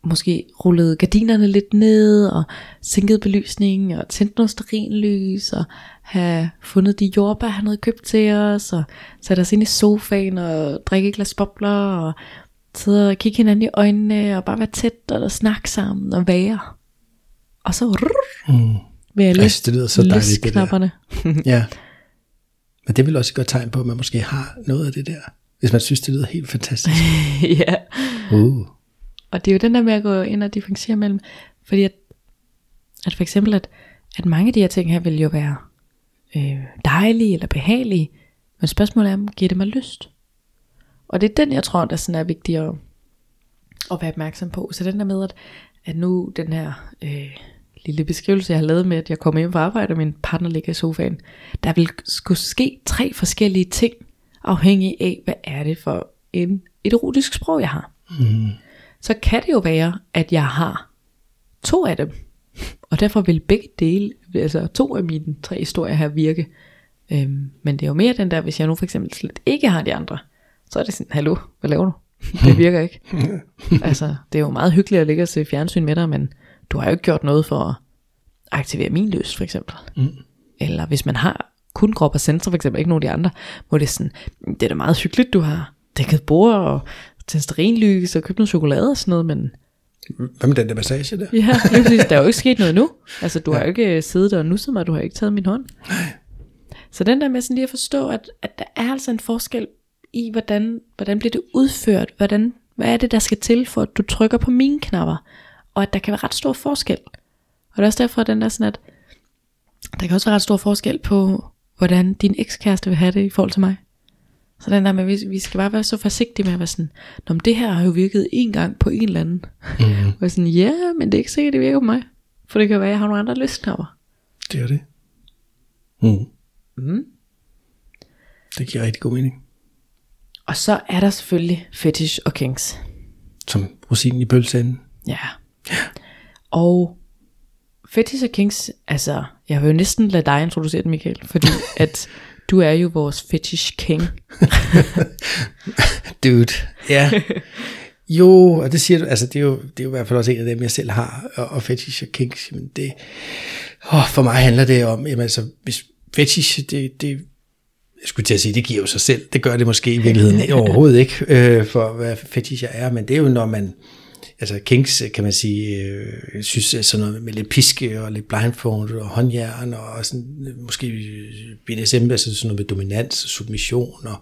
måske rullet gardinerne lidt ned, og sænket belysningen, og tændt noget sterinlys, og have fundet de jordbær, han havde købt til os, og sat os ind i sofaen, og drikke et glas bobler, og sidde og kigge hinanden i øjnene, og bare være tæt, og snakke sammen, og være. Og så rrr, Mm. vil jeg Altså, det lyder så dejligt, det der. [laughs] Ja. Men det vil også et godt tegn på, at man måske har noget af det der. Hvis man synes, det lyder helt fantastisk. [laughs] ja. Uh. Og det er jo den der med at gå ind og differentiere mellem, fordi at, at for eksempel, at, at mange af de her ting her vil jo være øh, dejlige eller behagelige, men spørgsmålet er, om giver det mig lyst? Og det er den, jeg tror, der sådan er vigtig at, at være opmærksom på. Så den der med, at, at nu den her øh, lille beskrivelse, jeg har lavet med, at jeg kommer hjem fra arbejde, og min partner ligger i sofaen, der vil skulle ske tre forskellige ting, afhængig af, hvad er det for en, et erotisk sprog, jeg har. Mm. Så kan det jo være, at jeg har to af dem, og derfor vil begge dele, altså to af mine tre historier her virke. Øhm, men det er jo mere den der, hvis jeg nu for eksempel slet ikke har de andre, så er det sådan, hallo, hvad laver du? Det [laughs] virker ikke. altså, det er jo meget hyggeligt at ligge og se fjernsyn med dig, men du har jo ikke gjort noget for at aktivere min lyst, for eksempel. Mm. Eller hvis man har kun krop og sensor, for eksempel ikke nogen af de andre, hvor det er sådan, det er da meget hyggeligt, du har dækket bord og tændt stearinlys og købt noget chokolade og sådan noget, men Hvad med den der massage der? ja, lige præcis, der er jo ikke sket noget nu. [laughs] Altså, du har jo ikke siddet og nusset mig, du har ikke taget min hånd. Så den der med sådan lige at forstå, at, at der er altså en forskel i, hvordan, hvordan bliver det udført, hvordan, hvad er det, der skal til, for at du trykker på mine knapper, og at der kan være ret stor forskel. Og det er også derfor, at den der sådan, at der kan også være ret stor forskel på, hvordan din ekskæreste vil have det i forhold til mig. Så den der med, vi, vi skal bare være så forsigtige med at være sådan, Nå, men det her har jo virket en gang på en eller anden. Mm. Og sådan, ja, men det er ikke sikkert, det virker på mig. For det kan være, at jeg har nogle andre løsninger. Det er det. Mm. Mm. Det giver rigtig god mening. Og så er der selvfølgelig fetish og kinks. Som rosinen i pølseenden. Ja. Og fetish og kinks, altså, jeg vil jo næsten lade dig introducere det, Michael, fordi [laughs] at du er jo vores fetish king. [laughs] Dude, ja. Jo, og det siger du, altså det er, jo, det er jo i hvert fald også en af dem, jeg selv har, og, og fetish og kinks, men det, åh, for mig handler det om, jamen altså, hvis fetish, det, det, jeg skulle til at sige, det giver jo sig selv, det gør det måske i virkeligheden [laughs] overhovedet ikke, øh, for hvad fetish er, men det er jo, når man, altså kinks, kan man sige, øh, synes er sådan noget med lidt piske og lidt blindfold og håndjern og sådan, øh, måske BDSM, altså sådan noget med dominans og submission og,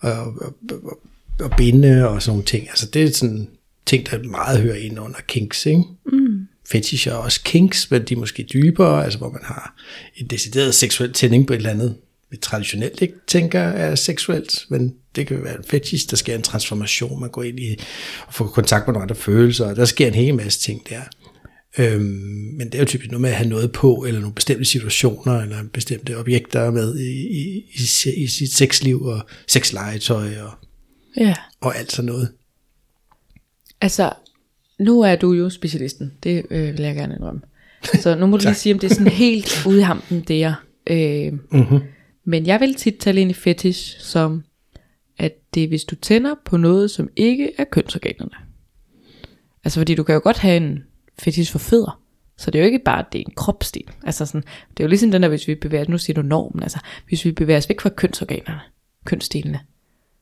og, og, og, og binde og sådan nogle ting. Altså det er sådan ting, der meget hører ind under kinks, ikke? Mm. Fetish er også kinks, men de er måske dybere, altså hvor man har en decideret seksuel tænding på et eller andet, vi traditionelt ikke tænker er seksuelt, men det kan være en fetish, der sker en transformation, man går ind i og får kontakt med nogle andre følelser, og der sker en hel masse ting der. Øhm, men det er jo typisk noget med at have noget på, eller nogle bestemte situationer, eller bestemte objekter med i, i, i, i sit sexliv, og sexlegetøj, og, Ja. og alt sådan noget. Altså, nu er du jo specialisten. Det øh, vil jeg gerne indrømme. Så nu må du [laughs] lige sige, om det er sådan helt ude i hampen, det er. Øh, Mm-hmm. men jeg vil tit tale ind i fetish som, at det er, hvis du tænder på noget, som ikke er kønsorganerne. Altså, fordi du kan jo godt have en fetish for fødder. Så det er jo ikke bare, at det er en kropsdel. Altså sådan, det er jo ligesom den der, hvis vi bevæger os, nu siger du normen, altså hvis vi bevæger os væk fra kønsorganerne, kønsdelene.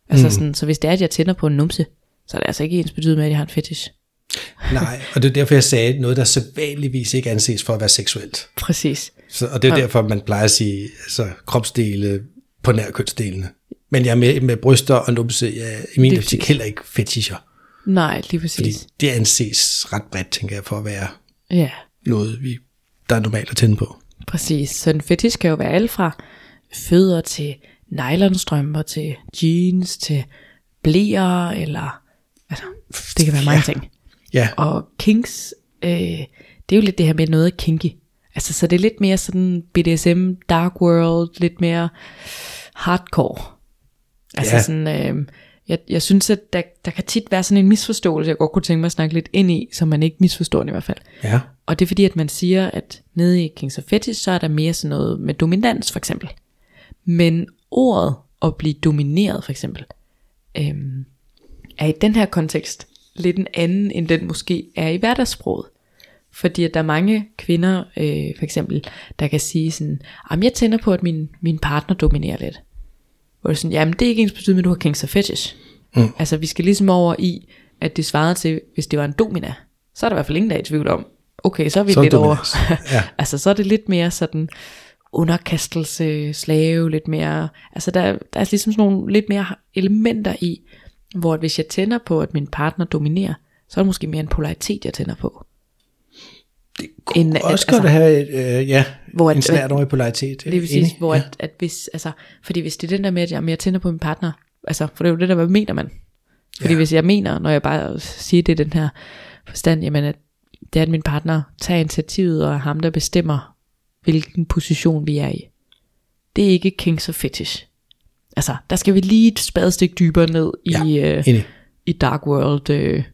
Altså mm. sådan, så hvis det er, at jeg tænder på en numse, så er det altså ikke ens betydet med, at jeg har en fetish. [laughs] Nej, og det er derfor, jeg sagde noget, der sædvanligvis ikke anses for at være seksuelt. Præcis. Så, og det er derfor, man plejer at sige altså, kropsdele på nær kønsdelene. Men jeg er med, med bryster og numse, jeg er i min optik heller ikke fetischer. Nej, lige præcis. Fordi det anses ret bredt, tænker jeg, for at være Ja, noget, vi, der er normalt at tænde på. præcis. Så en fetish kan jo være alt fra fødder til nylonstrømper til jeans til blæer eller altså, det kan være mange Ja. ting. Ja, Og kinks, øh, det er jo lidt det her med noget kinky. Altså, så det er lidt mere sådan BDSM, dark world, lidt mere hardcore. Altså Ja. sådan, øh, jeg, jeg synes, at der, der kan tit være sådan en misforståelse, jeg godt kunne tænke mig at snakke lidt ind i, så man ikke misforstår den i hvert fald. ja, Og det er fordi, at man siger, at nede i Kings of Fetish, så er der mere sådan noget med dominans for eksempel. Men ordet at blive domineret for eksempel, øhm, er i den her kontekst lidt en anden, end den måske er i hverdagssproget. Fordi at der er mange kvinder, øh, for eksempel, der kan sige sådan, jeg tænder på, at min, min partner dominerer lidt. Hvor det er sådan, jamen det er ikke ens betydning, at du har Kings of Fetish. Mm. Altså vi skal ligesom over i, at det svarer til, hvis det var en domina, så er der i hvert fald ingen, der er i tvivl om, okay, så er vi Så lidt over. dominans. Ja. [laughs] altså så er det lidt mere sådan underkastelse, slave, lidt mere, altså der, der er ligesom sådan nogle lidt mere elementer i, hvor hvis jeg tænder på, at min partner dominerer, så er det måske mere en polaritet, jeg tænder på. Det kunne En- også altså- godt have et, øh, ja, Hvor en at- snært over polaritet. Lige præcis, Enig. hvor ja. at, at hvis, altså, fordi hvis det er den der med, at jamen, jeg tænder på min partner, altså, for det er jo det der, hvad mener man? Fordi Ja. ja. hvis jeg mener, når jeg bare siger det den her forstand, jamen, at det er, at min partner tager initiativet, og er ham, der bestemmer, hvilken position vi er i. Det er ikke kings og fetish. Altså, der skal vi lige et spadestik dybere ned Ja, i, øh, Enig. i dark world øh,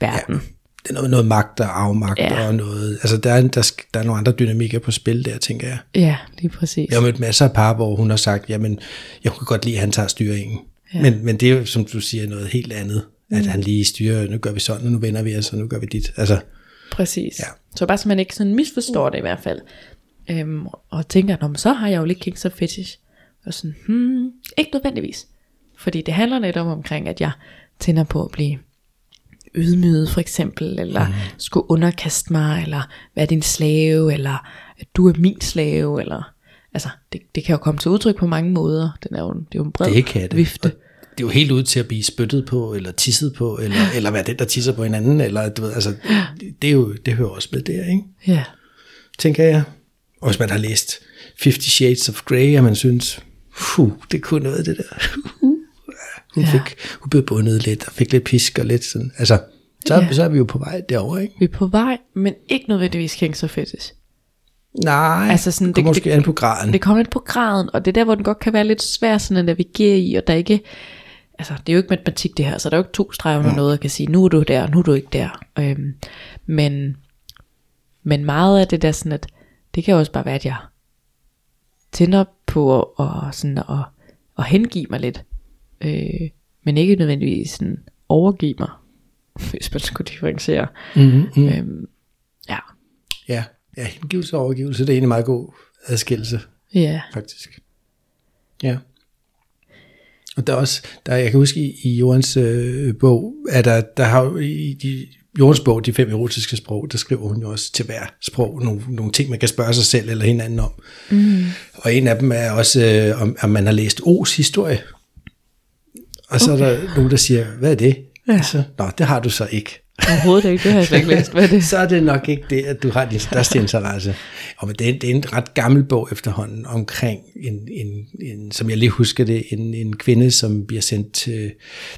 verden. Ja. Det er noget, noget magt og afmagt Ja. og noget, altså der er, der, der er nogle andre dynamikker på spil der, tænker jeg. ja, lige præcis. Jeg har mødt masser af par, hvor hun har sagt, jamen, jeg kunne godt lide, at han tager styringen. Ja. Men, men det er jo, som du siger, noget helt andet. At Mm. han lige styrer, nu gør vi sådan, og nu vender vi os, og nu gør vi dit. Altså, Præcis. Ja. Så bare så man ikke sådan misforstår det i hvert fald. Øhm, og tænker, Nå, men så har jeg jo lidt kings og fetish. Og sådan, hmm, ikke nødvendigvis. Fordi det handler lidt om omkring, at jeg tænder på at blive ydmyget for eksempel, eller mm. skulle underkaste mig, eller være din slave, eller at du er min slave, eller altså, det, det kan jo komme til udtryk på mange måder. Den er jo, det er jo en bred det kan det. vifte. Og det er jo helt ud til at blive spyttet på, eller tisset på, eller, eller være den, der tisser på hinanden, eller du ved, altså, det, er jo, det hører også med der, ikke? Ja, Tænker jeg. Og hvis man har læst Fifty Shades of Grey, og man synes, puh, det kunne noget det der. Hun, Ja. fik, hun blev bundet lidt, og fik lidt pisk og lidt sådan. Altså, så, Ja. ja. så er vi jo på vej derover, ikke? Vi er på vej, men ikke nødvendigvis kængs og fetish. Nej, Altså sådan, det- det kommer måske det- an på graden. Det kommer lidt på graden, og det er der, hvor den godt kan være lidt svær sådan at navigere i, og der er ikke, altså det er jo ikke matematik det her, så der er jo ikke to streger under noget, at kan sige, nu er du der, nu er du ikke der. Øhm, men, men meget af det der sådan, at det kan også bare være, at jeg tænder på at, og sådan at, at hengive mig lidt, øh, men ikke nødvendigvis sådan overgive mig, [laughs] hvis man skulle differentiere. Mm-hmm. Mm. Øhm, ja, Ja, ja, hengivelse og overgivelse, det er egentlig en meget god adskillelse, ja, faktisk. Ja. Og der er også, der, jeg kan huske i, i Jorens øh, bog, at der, der har i de, Jorens bog, de fem erotiske sprog, der skriver hun jo også til hver sprog nogle, nogle ting, man kan spørge sig selv eller hinanden om. Mm. Og en af dem er også, øh, om, om man har læst O's historie. Og så okay. er der nogen, der siger, hvad er det? Ja. Altså, Nå, det har du så ikke. overhovedet ikke, det har jeg slet ikke læst. Hvad er det? [laughs] så er det nok ikke det, at du har din største interesse. Og det, er, det er en ret gammel bog efterhånden omkring, en, en, en, som jeg lige husker det, en, en kvinde, som bliver sendt til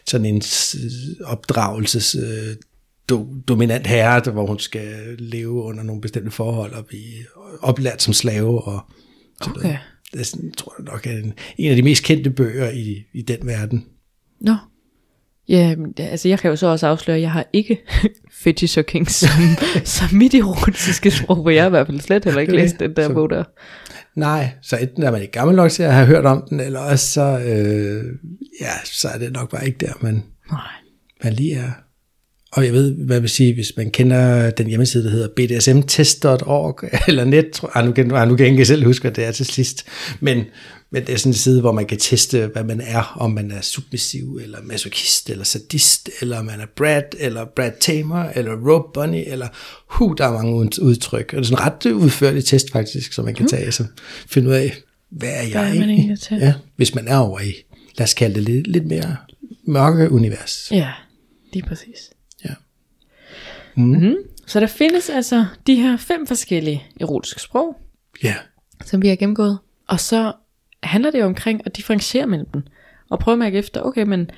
sådan en opdragelses øh, do, dominant herre, der- hvor hun skal leve under nogle bestemte forhold og blive oplært som slave og Okay. Det er sådan, tror jeg nok er en, en af de mest kendte bøger i, i den verden. Nå. Ja, altså jeg kan jo så også afsløre, at jeg har ikke [laughs] fetish og kings som, som mit erotiske sprog, hvor jeg i hvert fald slet heller ikke Okay. læst den der Så- bog der. Nej, så enten er man ikke gammel nok til at have hørt om den, eller også så, øh, ja, så er det nok bare ikke der, man, Nej. man lige er. Og jeg ved, hvad jeg vil sige, hvis man kender den hjemmeside, der hedder bdsmtest.org, [laughs] eller net, jeg, nu kan, ah, nu kan jeg ikke selv huske, hvad det er til sidst, men, men det er sådan en side, hvor man kan teste, hvad man er, om man er submissiv, eller masochist, eller sadist, eller man er Brad, eller Brad Tamer, eller Rope Bunny, eller hu, der er mange ud- udtryk. Og det er sådan en ret udførlig test faktisk, som man kan tage, så finde ud af, hvad er jeg er man egentlig til? Ja, hvis man er over i, lad os kalde det lidt, lidt mere mørke univers. Ja, lige præcis. Ja. Mm. Så der findes altså de her fem forskellige erotiske sprog, Ja. som vi har gennemgået. Og så handler det jo omkring at differentiere mellem dem. Og prøve at mærke efter, okay, men,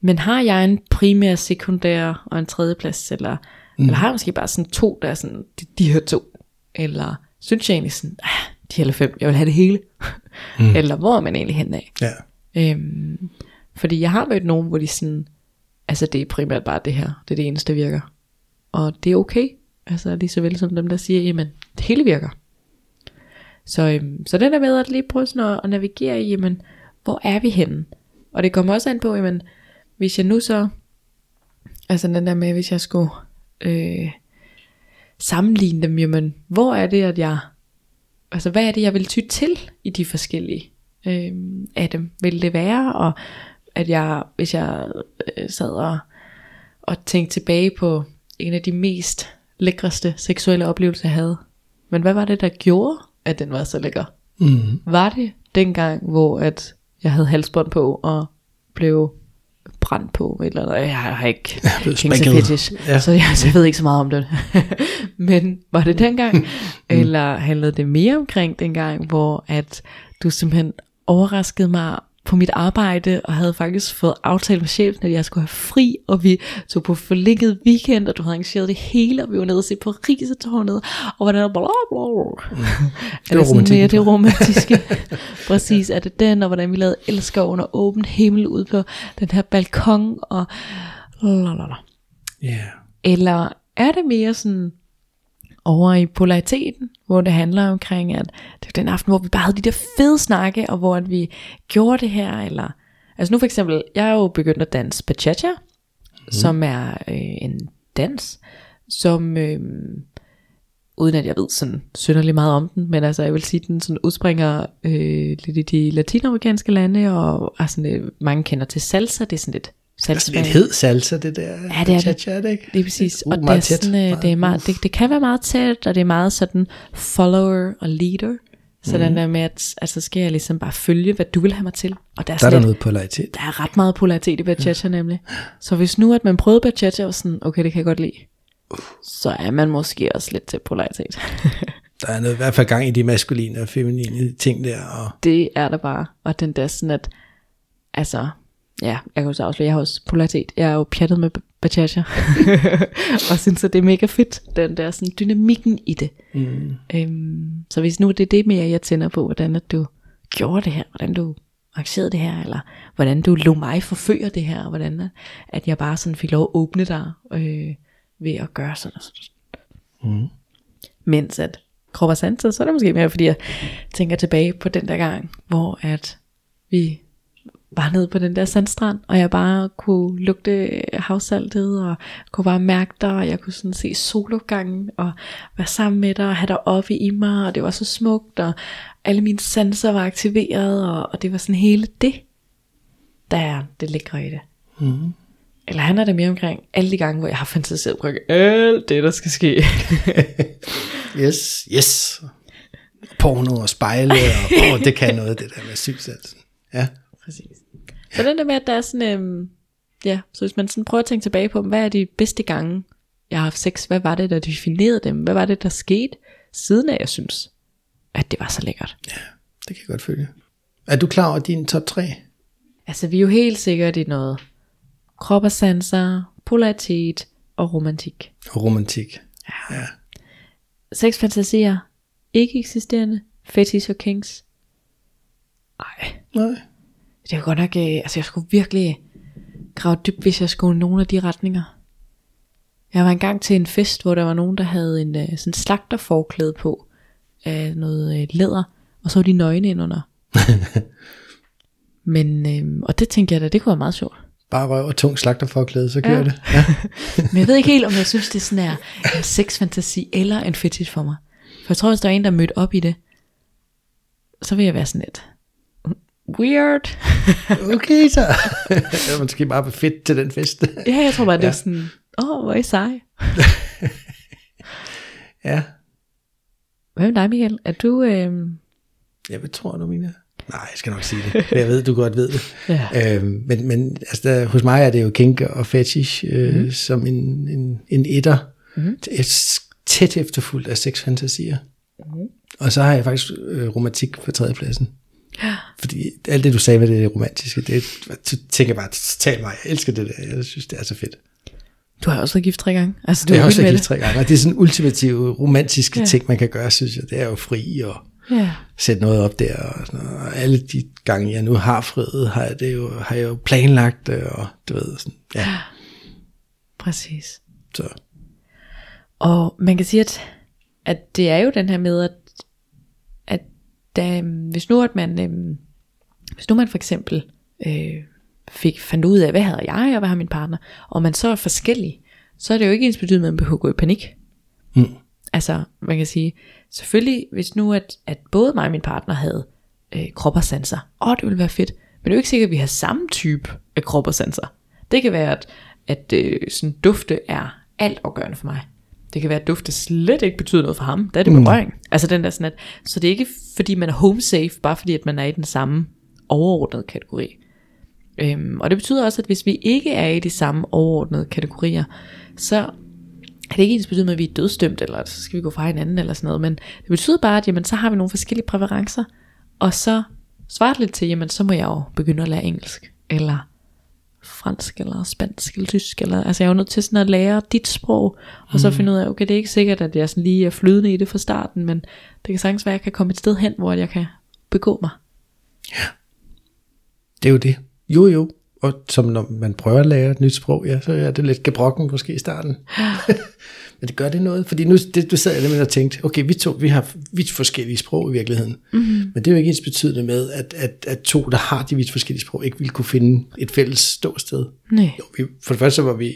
men har jeg en primær, sekundær og en tredje plads? Eller, mm. eller har jeg måske bare sådan to, der er sådan, de, de her to? Eller synes jeg egentlig sådan, ah, de her fem, jeg vil have det hele? Mm. [laughs] eller hvor er man egentlig henne af? Ja. Øhm, fordi jeg har mødt nogen, hvor de sådan, altså det er primært bare det her, det er det eneste, der virker. Og det er okay, altså lige så vel som dem, der siger, jamen det hele virker. Så, øhm, så den der med at lige prøve sådan at, at navigere i, jamen hvor er vi henne? Og det kommer også an på, jamen hvis jeg nu så, altså den der med, hvis jeg skulle øh, sammenligne dem, jamen hvor er det, at jeg, altså hvad er det, jeg vil ty til i de forskellige øh, af dem, vil det være, og at jeg, hvis jeg øh, sad og, og tænkte tilbage på en af de mest lækreste seksuelle oplevelser, jeg havde, men hvad var det, der gjorde, at den var så lækker? Mm. Var det dengang, hvor at jeg havde halsbånd på og blev brændt på, eller noget. jeg har ikke [laughs] spanket. fetish, Ja. så jeg, så jeg ved ikke så meget om det. [laughs] Men var det dengang, [laughs] eller handlede det mere omkring dengang, hvor at du simpelthen overraskede mig på mit arbejde, og havde faktisk fået aftalt med chefen, at jeg skulle have fri, og vi tog på forlænget weekend, og du havde arrangeret det hele, og vi var nede og se på Risetårnet, og hvordan der bla bla bla. Det var sådan romantikken, mere det romantiske. [laughs] Præcis, er det den, og hvordan vi lavede elsker under åben himmel ud på den her balkon, og lalalala. Ja. Eller er det mere sådan over i polariteten, hvor det handler omkring, at det var den aften, hvor vi bare havde de der fede snakke, og hvor at vi gjorde det her, eller... Altså nu for eksempel, jeg er jo begyndt at danse bachata, mm. som er øh, en dans, som... Øh, uden at jeg ved sådan synderligt meget om den, men altså jeg vil sige, at den sådan udspringer øh, lidt i de latinamerikanske lande, og sådan, øh, mange kender til salsa, det er sådan lidt Det er salsa. sådan lidt hed salsa, det der. Ja, det er det. Cha-cha, er det ikke? Er præcis. Uh, og det, er meget tæt. sådan, øh, det, er meget, det, det kan være meget tæt, og det er meget sådan follower og leader. Så mm. den der med, at altså, skal jeg ligesom bare følge, hvad du vil have mig til. Og der er, Der er sådan der noget polaritet. der er ret meget polaritet i bachata nemlig. Så hvis nu, at man prøvede bachata og sådan, okay, det kan jeg godt lide, så er man måske også lidt til polaritet. [laughs] Der er noget, i hvert fald gang i de maskuline og feminine ting der. Og, Det er der bare. Og den der sådan at, altså, ja, jeg kan jo så afsløre, jeg har også polaritet. Jeg er jo pjattet med Bachasha. [laughs] og synes, at det er mega fedt, den der sådan dynamikken i det. mm, Øhm, så hvis nu det er det mere, jeg tænder på, hvordan at du gjorde det her, hvordan du arrangerede det her, eller hvordan du lå mig forføre det her, og hvordan at, at jeg bare sådan fik lov at åbne dig øh, ved at gøre sådan og sådan. mm, Mens at krop og sanser, så er det måske mere, fordi jeg tænker tilbage på den der gang, hvor at vi var nede på den der sandstrand, og jeg bare kunne lugte havsaltet, og kunne bare mærke dig, og jeg kunne sådan se solopgangen, og være sammen med dig, og have dig oppe i mig, og det var så smukt, og alle mine sanser var aktiveret, og, og det var sådan hele det, der er det lækre i det. mm. Eller handler det mere omkring alle de gange, hvor jeg har fantaseret omkring alt det, der skal ske. [laughs] Yes, yes. Porno og spejle, og oh, det kan noget, det der med sygsalsen. Ja. Præcis. Så den der med, at der er sådan, øhm, ja, så hvis man sådan prøver at tænke tilbage på, hvad er de bedste gange, jeg har haft sex, hvad var det, der definerede dem, hvad var det, der skete, siden af, jeg synes, at det var så lækkert. Det kan jeg godt følge. Er du klar over din top 3? Altså, vi er jo helt sikkert i noget krop og sanser, polaritet og romantik. Og romantik. Ja. Seks fantasier, ikke eksisterende, fetish og kings. Nej, Nej. Det er jo godt nok, øh, altså jeg skulle virkelig grave dybt, hvis jeg skulle nogle af de retninger. Jeg var engang til en fest, hvor der var nogen, der havde en øh, sådan slagterforklæde på, af noget øh, læder, og så var de nøgne indunder. [laughs] Men, øh, og det tænkte jeg da, det kunne være meget sjovt. Bare røv og tung slagterforklæde, så kører Ja. det. [laughs] Ja. Men jeg ved ikke helt, om jeg synes, det er sådan er en sexfantasi eller en fetish for mig. For jeg tror, hvis der er en, der er mødt op i det, så vil jeg være sådan lidt weird. [laughs] Okay, så. det er måske bare fedt til den fest. ja, jeg tror bare, det er Ja. sådan, åh, oh, hvor er I sej. [laughs] ja. Hvad med dig, Michael? Er du... Øh... Ja, hvad tror du, Mina? Nej, jeg skal nok sige det. Men Jeg ved, du godt ved det. Ja. Øhm, men, men altså, der, hos mig er det jo kink og fetish øh, mm. som en, en, en etter. Mm. Tæt efterfuldt af seks fantasier. Mm. Og så har jeg faktisk øh, romantik på tredjepladsen. Fordi alt det, du sagde med det romantiske, det tænker jeg bare, tal mig, jeg elsker det der. Jeg synes, det er så fedt. Du har også været gift tre gange. Altså, du er har også med gift tre gange, og det er sådan ultimative romantiske Ja. ja. ting, man kan gøre, synes jeg. Det er jo fri og Ja. sætte noget op der. Og, sådan noget. og alle de gange, jeg nu har friet, har jeg, det jo, har jeg jo planlagt det, og du ved, sådan, ja. [gasps] Præcis. Så. Og man kan sige, at, at det er jo den her med, at, at da, hvis nu at man, øhm, hvis nu man for eksempel øh, fik, fandt ud af, hvad havde jeg, og hvad har min partner, og man så er forskellig, så er det jo ikke ens betydning, at man behøver at gå i panik. Mm. Altså, man kan sige, selvfølgelig, hvis nu at, at både mig og min partner havde øh, krop og sanser, åh, det ville være fedt, men det er jo ikke sikkert, at vi har samme type af krop og sanser. Det kan være, at, at øh, sådan dufte er alt afgørende for mig. Det kan være, at dufte slet ikke betyder noget for ham. Der er det berøring. Mm. Altså den der sådan, at, så det er ikke fordi, man er home safe, bare fordi, at man er i den samme overordnede kategori. Øhm, og det betyder også, at hvis vi ikke er i de samme overordnede kategorier, så er det ikke ens betydende, at vi er dødstømt, eller så skal vi gå fra hinanden, eller sådan noget, men det betyder bare, at jamen, så har vi nogle forskellige præferencer, og så svarer det lidt til, jamen så må jeg jo begynde at lære engelsk, eller fransk, eller spansk, eller tysk, eller, altså jeg er jo nødt til sådan at lære dit sprog, og så finde ud af, okay, det er ikke sikkert, at jeg sådan lige er flydende i det fra starten, men det kan sagtens være, at jeg kan komme et sted hen, hvor jeg kan begå mig. Det er jo det. Jo, jo. Og som når man prøver at lære et nyt sprog, ja, så er det lidt gebrokken måske i starten. [laughs] Men det gør det noget, fordi nu det, du sad jeg nemlig og tænkte, okay, vi to, vi har vidt forskellige sprog i virkeligheden. Mm-hmm. Men det er jo ikke ens betydende med, at, at, at to, der har de vidt forskellige sprog, ikke ville kunne finde et fælles ståsted. Nej. Jo, vi, for det første var vi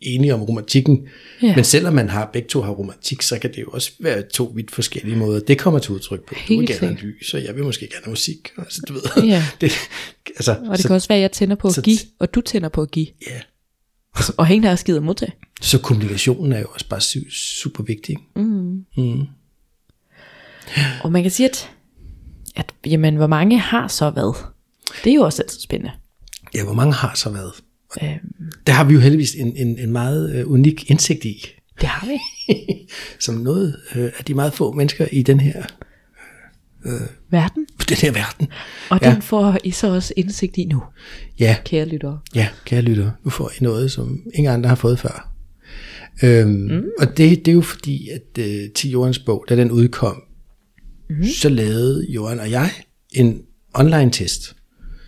enige om romantikken, Ja. men selvom man har begge to har romantik, så kan det jo også være to vidt forskellige måder. Det kommer til udtryk på. Du vil Helt gerne have lys, og jeg vil måske gerne have musik. Altså, du ved, Ja. [laughs] det, altså, Og det så, kan også være, at jeg tænder på at så- give, og du tænder på at give. ja. Og ingen af os gider modtage. så kommunikationen er jo også bare su- super vigtig. Mm. Mm. Og man kan sige, at, at jamen, hvor mange har så hvad? Det er jo også altid spændende. Ja, hvor mange har så været? Øhm, Der har vi jo heldigvis en, en, en meget øh, unik indsigt i. Det har vi. [laughs] som noget øh, af de meget få mennesker i den her, Verden. den her verden. Og Ja. den får I så også indsigt i nu, Ja, kære lyttere. ja, kære lytter, nu får I noget, som ingen andre har fået før. Øhm, mm. Og det, det er jo fordi, at øh, til Jordens bog, da den udkom, mm. så lavede Jorden og jeg en online test.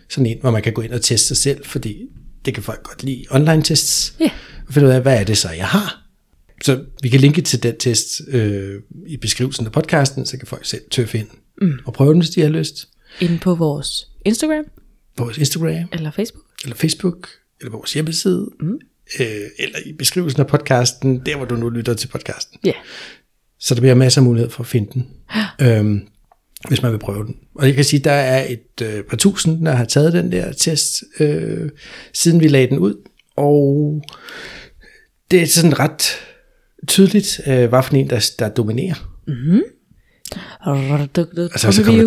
Sådan en, hvor man kan gå ind og teste sig selv, fordi det kan folk godt lide online tests. Ja. Og finde ud af, hvad er det så, jeg har? Så vi kan linke til den test øh, i beskrivelsen af podcasten, så kan folk selv tøffe ind mm. og prøve den, hvis de har lyst. Inde på vores Instagram vores Instagram, eller Facebook. eller Facebook, eller vores hjemmeside, mm. øh, eller i beskrivelsen af podcasten, der hvor du nu lytter til podcasten. Ja. Så der bliver masser af mulighed for at finde den, [gasps] øhm, hvis man vil prøve den. Og jeg kan sige, der er et øh, par tusind, der har taget den der test, øh, siden vi lagde den ud. Og det er sådan ret tydeligt, øh, hvad for en, der, der dominerer. Altså, så kommer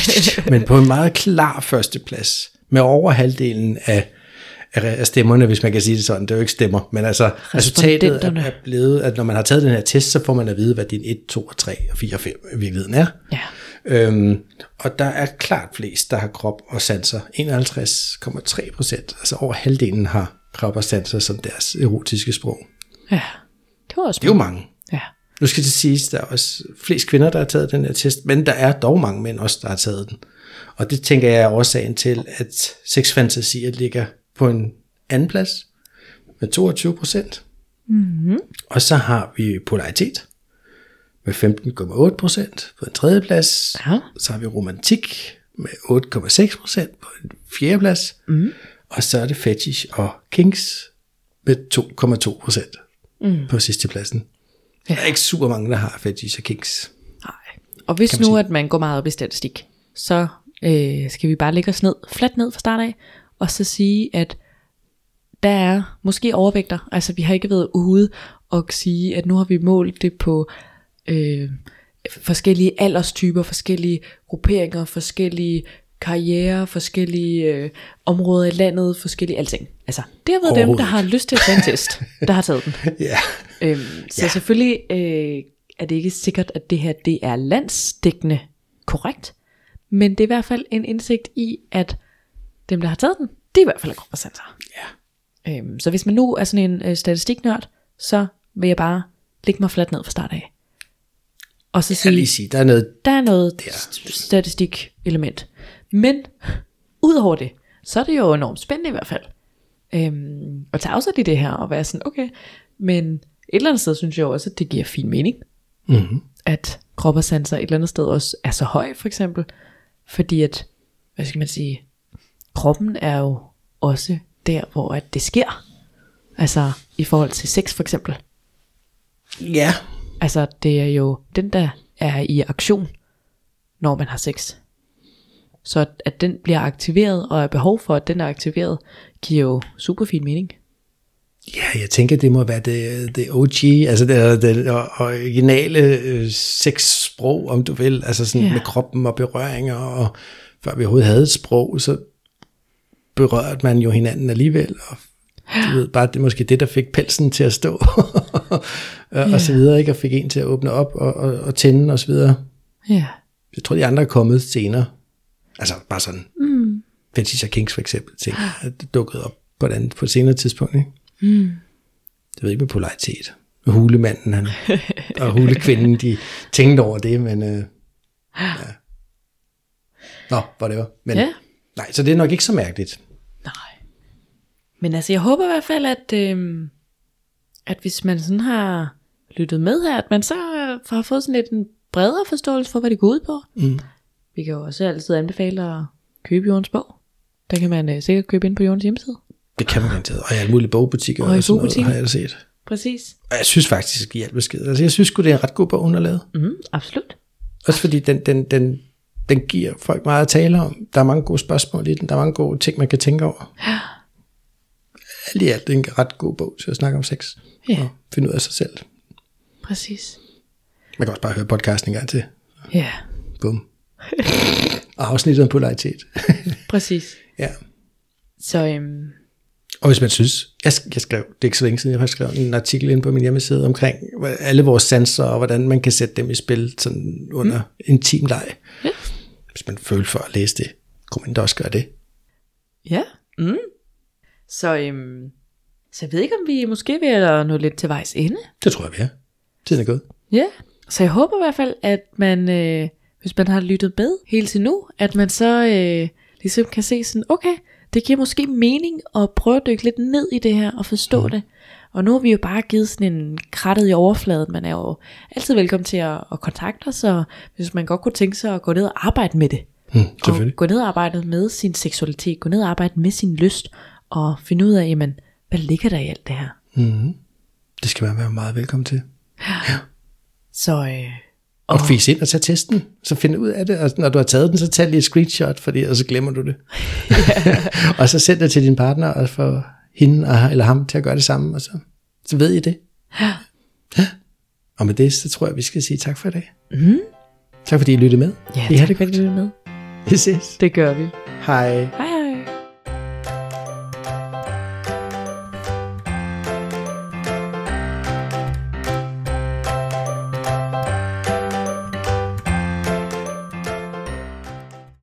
[laughs] Men på en meget klar førsteplads, med over halvdelen af, af stemmerne, hvis man kan sige det sådan. Det er jo ikke stemmer, men altså resultatet er, er blevet, at når man har taget den her test, så får man at vide, hvad din 1, 2, 3 og 4 og 5 i virkeligheden er. Ja. Øhm, og der er klart flest, der har krop og sanser. 51,3 procent, altså over halvdelen har krop og sanser som deres erotiske sprog. ja. Det var også Det er jo mange. Ja. Nu skal det siges, der er også flest kvinder, der har taget den her test, men der er dog mange mænd også, der har taget den. Og det tænker jeg er årsagen til, at sexfantasier ligger på en anden plads med 22 procent. Mm-hmm. Og så har vi polaritet med 15,8 procent på en tredje plads. Ja. Så har vi romantik med 8,6 procent på en fjerde plads. Mm. Og så er det fetish og kinks med 2,2 procent mm. på sidste pladsen. Der er ikke super mange, der har fetish og kinks. Nej. Og hvis nu, sige. at man går meget op i statistik, så øh, skal vi bare lægge os ned, fladt ned fra start af, og så sige, at der er måske overvægter. Altså vi har ikke været ude og sige, at nu har vi målt det på øh, forskellige alderstyper, forskellige grupperinger, forskellige karriere, forskellige øh, områder i landet, forskellige alting. Altså, det har været dem, der har lyst til at tage en test, der har taget den. [laughs] Ja, Øhm, så ja. selvfølgelig øh, er det ikke sikkert, at det her det er landsdækkende korrekt, men det er i hvert fald en indsigt i, at dem, der har taget den, det er i hvert fald er gruppesanser. ja. Øhm, så hvis man nu er sådan en øh, statistiknørd, så vil jeg bare lægge mig fladt ned fra start af. Og så sige, sige, der er noget, der er noget Der. statistik-element. Men udover det, så er det jo enormt spændende i hvert fald. Øhm, at tage afsæt i det her og være sådan, okay, men et eller andet sted synes jeg jo også, at det giver fin mening. mm-hmm. At krop og sanser et eller andet sted også er så høj, for eksempel. Fordi at, hvad skal man sige, kroppen er jo også der, hvor at det sker. Altså i forhold til sex for eksempel. ja, Altså det er jo den, der er i aktion, når man har sex. Så at- den bliver aktiveret, og er behov for, at den er aktiveret, giver jo super fin mening. ja, jeg tænker, det må være det, det OG, altså det, det originale øh, sexsprog, om du vil, altså sådan Ja. med kroppen og berøringer, og før vi overhovedet havde et sprog, så berørte man jo hinanden alligevel, og du ved, bare det er måske det, der fik pelsen til at stå, [laughs] [laughs] og, og så videre, ikke? og fik en til at åbne op og, og, og tænde og så videre. Ja. Jeg tror, de andre er kommet senere. Altså bare sådan. Mm. Og Kings for eksempel, ting, det dukkede op på et, andet, på et senere tidspunkt. Ikke? Mm. Det ved ikke med polaritet. Hulemanden han, og hulekvinden, de tænkte over det, men øh, ja. Nå, whatever. Men, Ja. Nej, så det er nok ikke så mærkeligt. Nej. Men altså, jeg håber i hvert fald, at, øhm, at hvis man sådan har lyttet med her, at man så øh, har fået sådan lidt en bredere forståelse for, hvad det går ud på. Mm. Vi kan jo også altid anbefale at købe Jordens bog. Den kan man øh, sikkert købe ind på Jordens hjemmeside. Det kan man garanteret. Og i alle mulige bogbutikker Og og sådan noget, har jeg da set. Præcis. Og jeg synes faktisk, i al besked. Altså, jeg synes det er en ret god bog, hun har lavet. Mm, absolut. Også fordi den, den, den, den giver folk meget at tale om. Der er mange gode spørgsmål i den. Der er mange gode ting, man kan tænke over. Alt i alt en ret god bog til at snakke om sex. Ja. Og finde ud af sig selv. Præcis. Man kan også bare høre podcasten en gang til. Ja, Bum. Og afsnittet om polaritet. [laughs] præcis. ja. Så øhm, Og hvis man synes, jeg, jeg skrev, det er ikke så længe siden, jeg har skrevet en artikel ind på min hjemmeside omkring alle vores sanser, og hvordan man kan sætte dem i spil sådan under mm. intim leg. Ja. Hvis man føler for at læse det, kunne man da også gøre det. Ja. Mm. Så, øhm, så jeg ved ikke, om vi måske vil at nå lidt til vejs ende. Det tror jeg, vi er. Tiden er gået. Ja. Så jeg håber i hvert fald, at man, øh, hvis man har lyttet med helt til nu, at man så øh, ligesom kan se sådan, okay, det giver måske mening at prøve at dykke lidt ned i det her og forstå mm. det. Og nu har vi jo bare givet sådan en krattet i overfladen. Man er jo altid velkommen til at, at kontakte os, og hvis man godt kunne tænke sig at gå ned og arbejde med det. Hmm, Og gå ned og arbejde med sin seksualitet, gå ned og arbejde med sin lyst, og finde ud af, jamen, hvad ligger der i alt det her? Mm. Det skal man være meget velkommen til. Så øh, Og fis ind og tage testen, så find ud af det, og når du har taget den, så tag lige et screenshot, fordi, og så glemmer du det. [laughs] og så send det til din partner, og få hende og- eller ham til at gøre det samme, og så, så ved I det. Ja. Ja. Og med det, så tror jeg, vi skal sige tak for i dag. Mm. Tak fordi I lyttede med. ja, I har tak det fordi du er med. Vi ses. Det gør vi. Hej. Hej.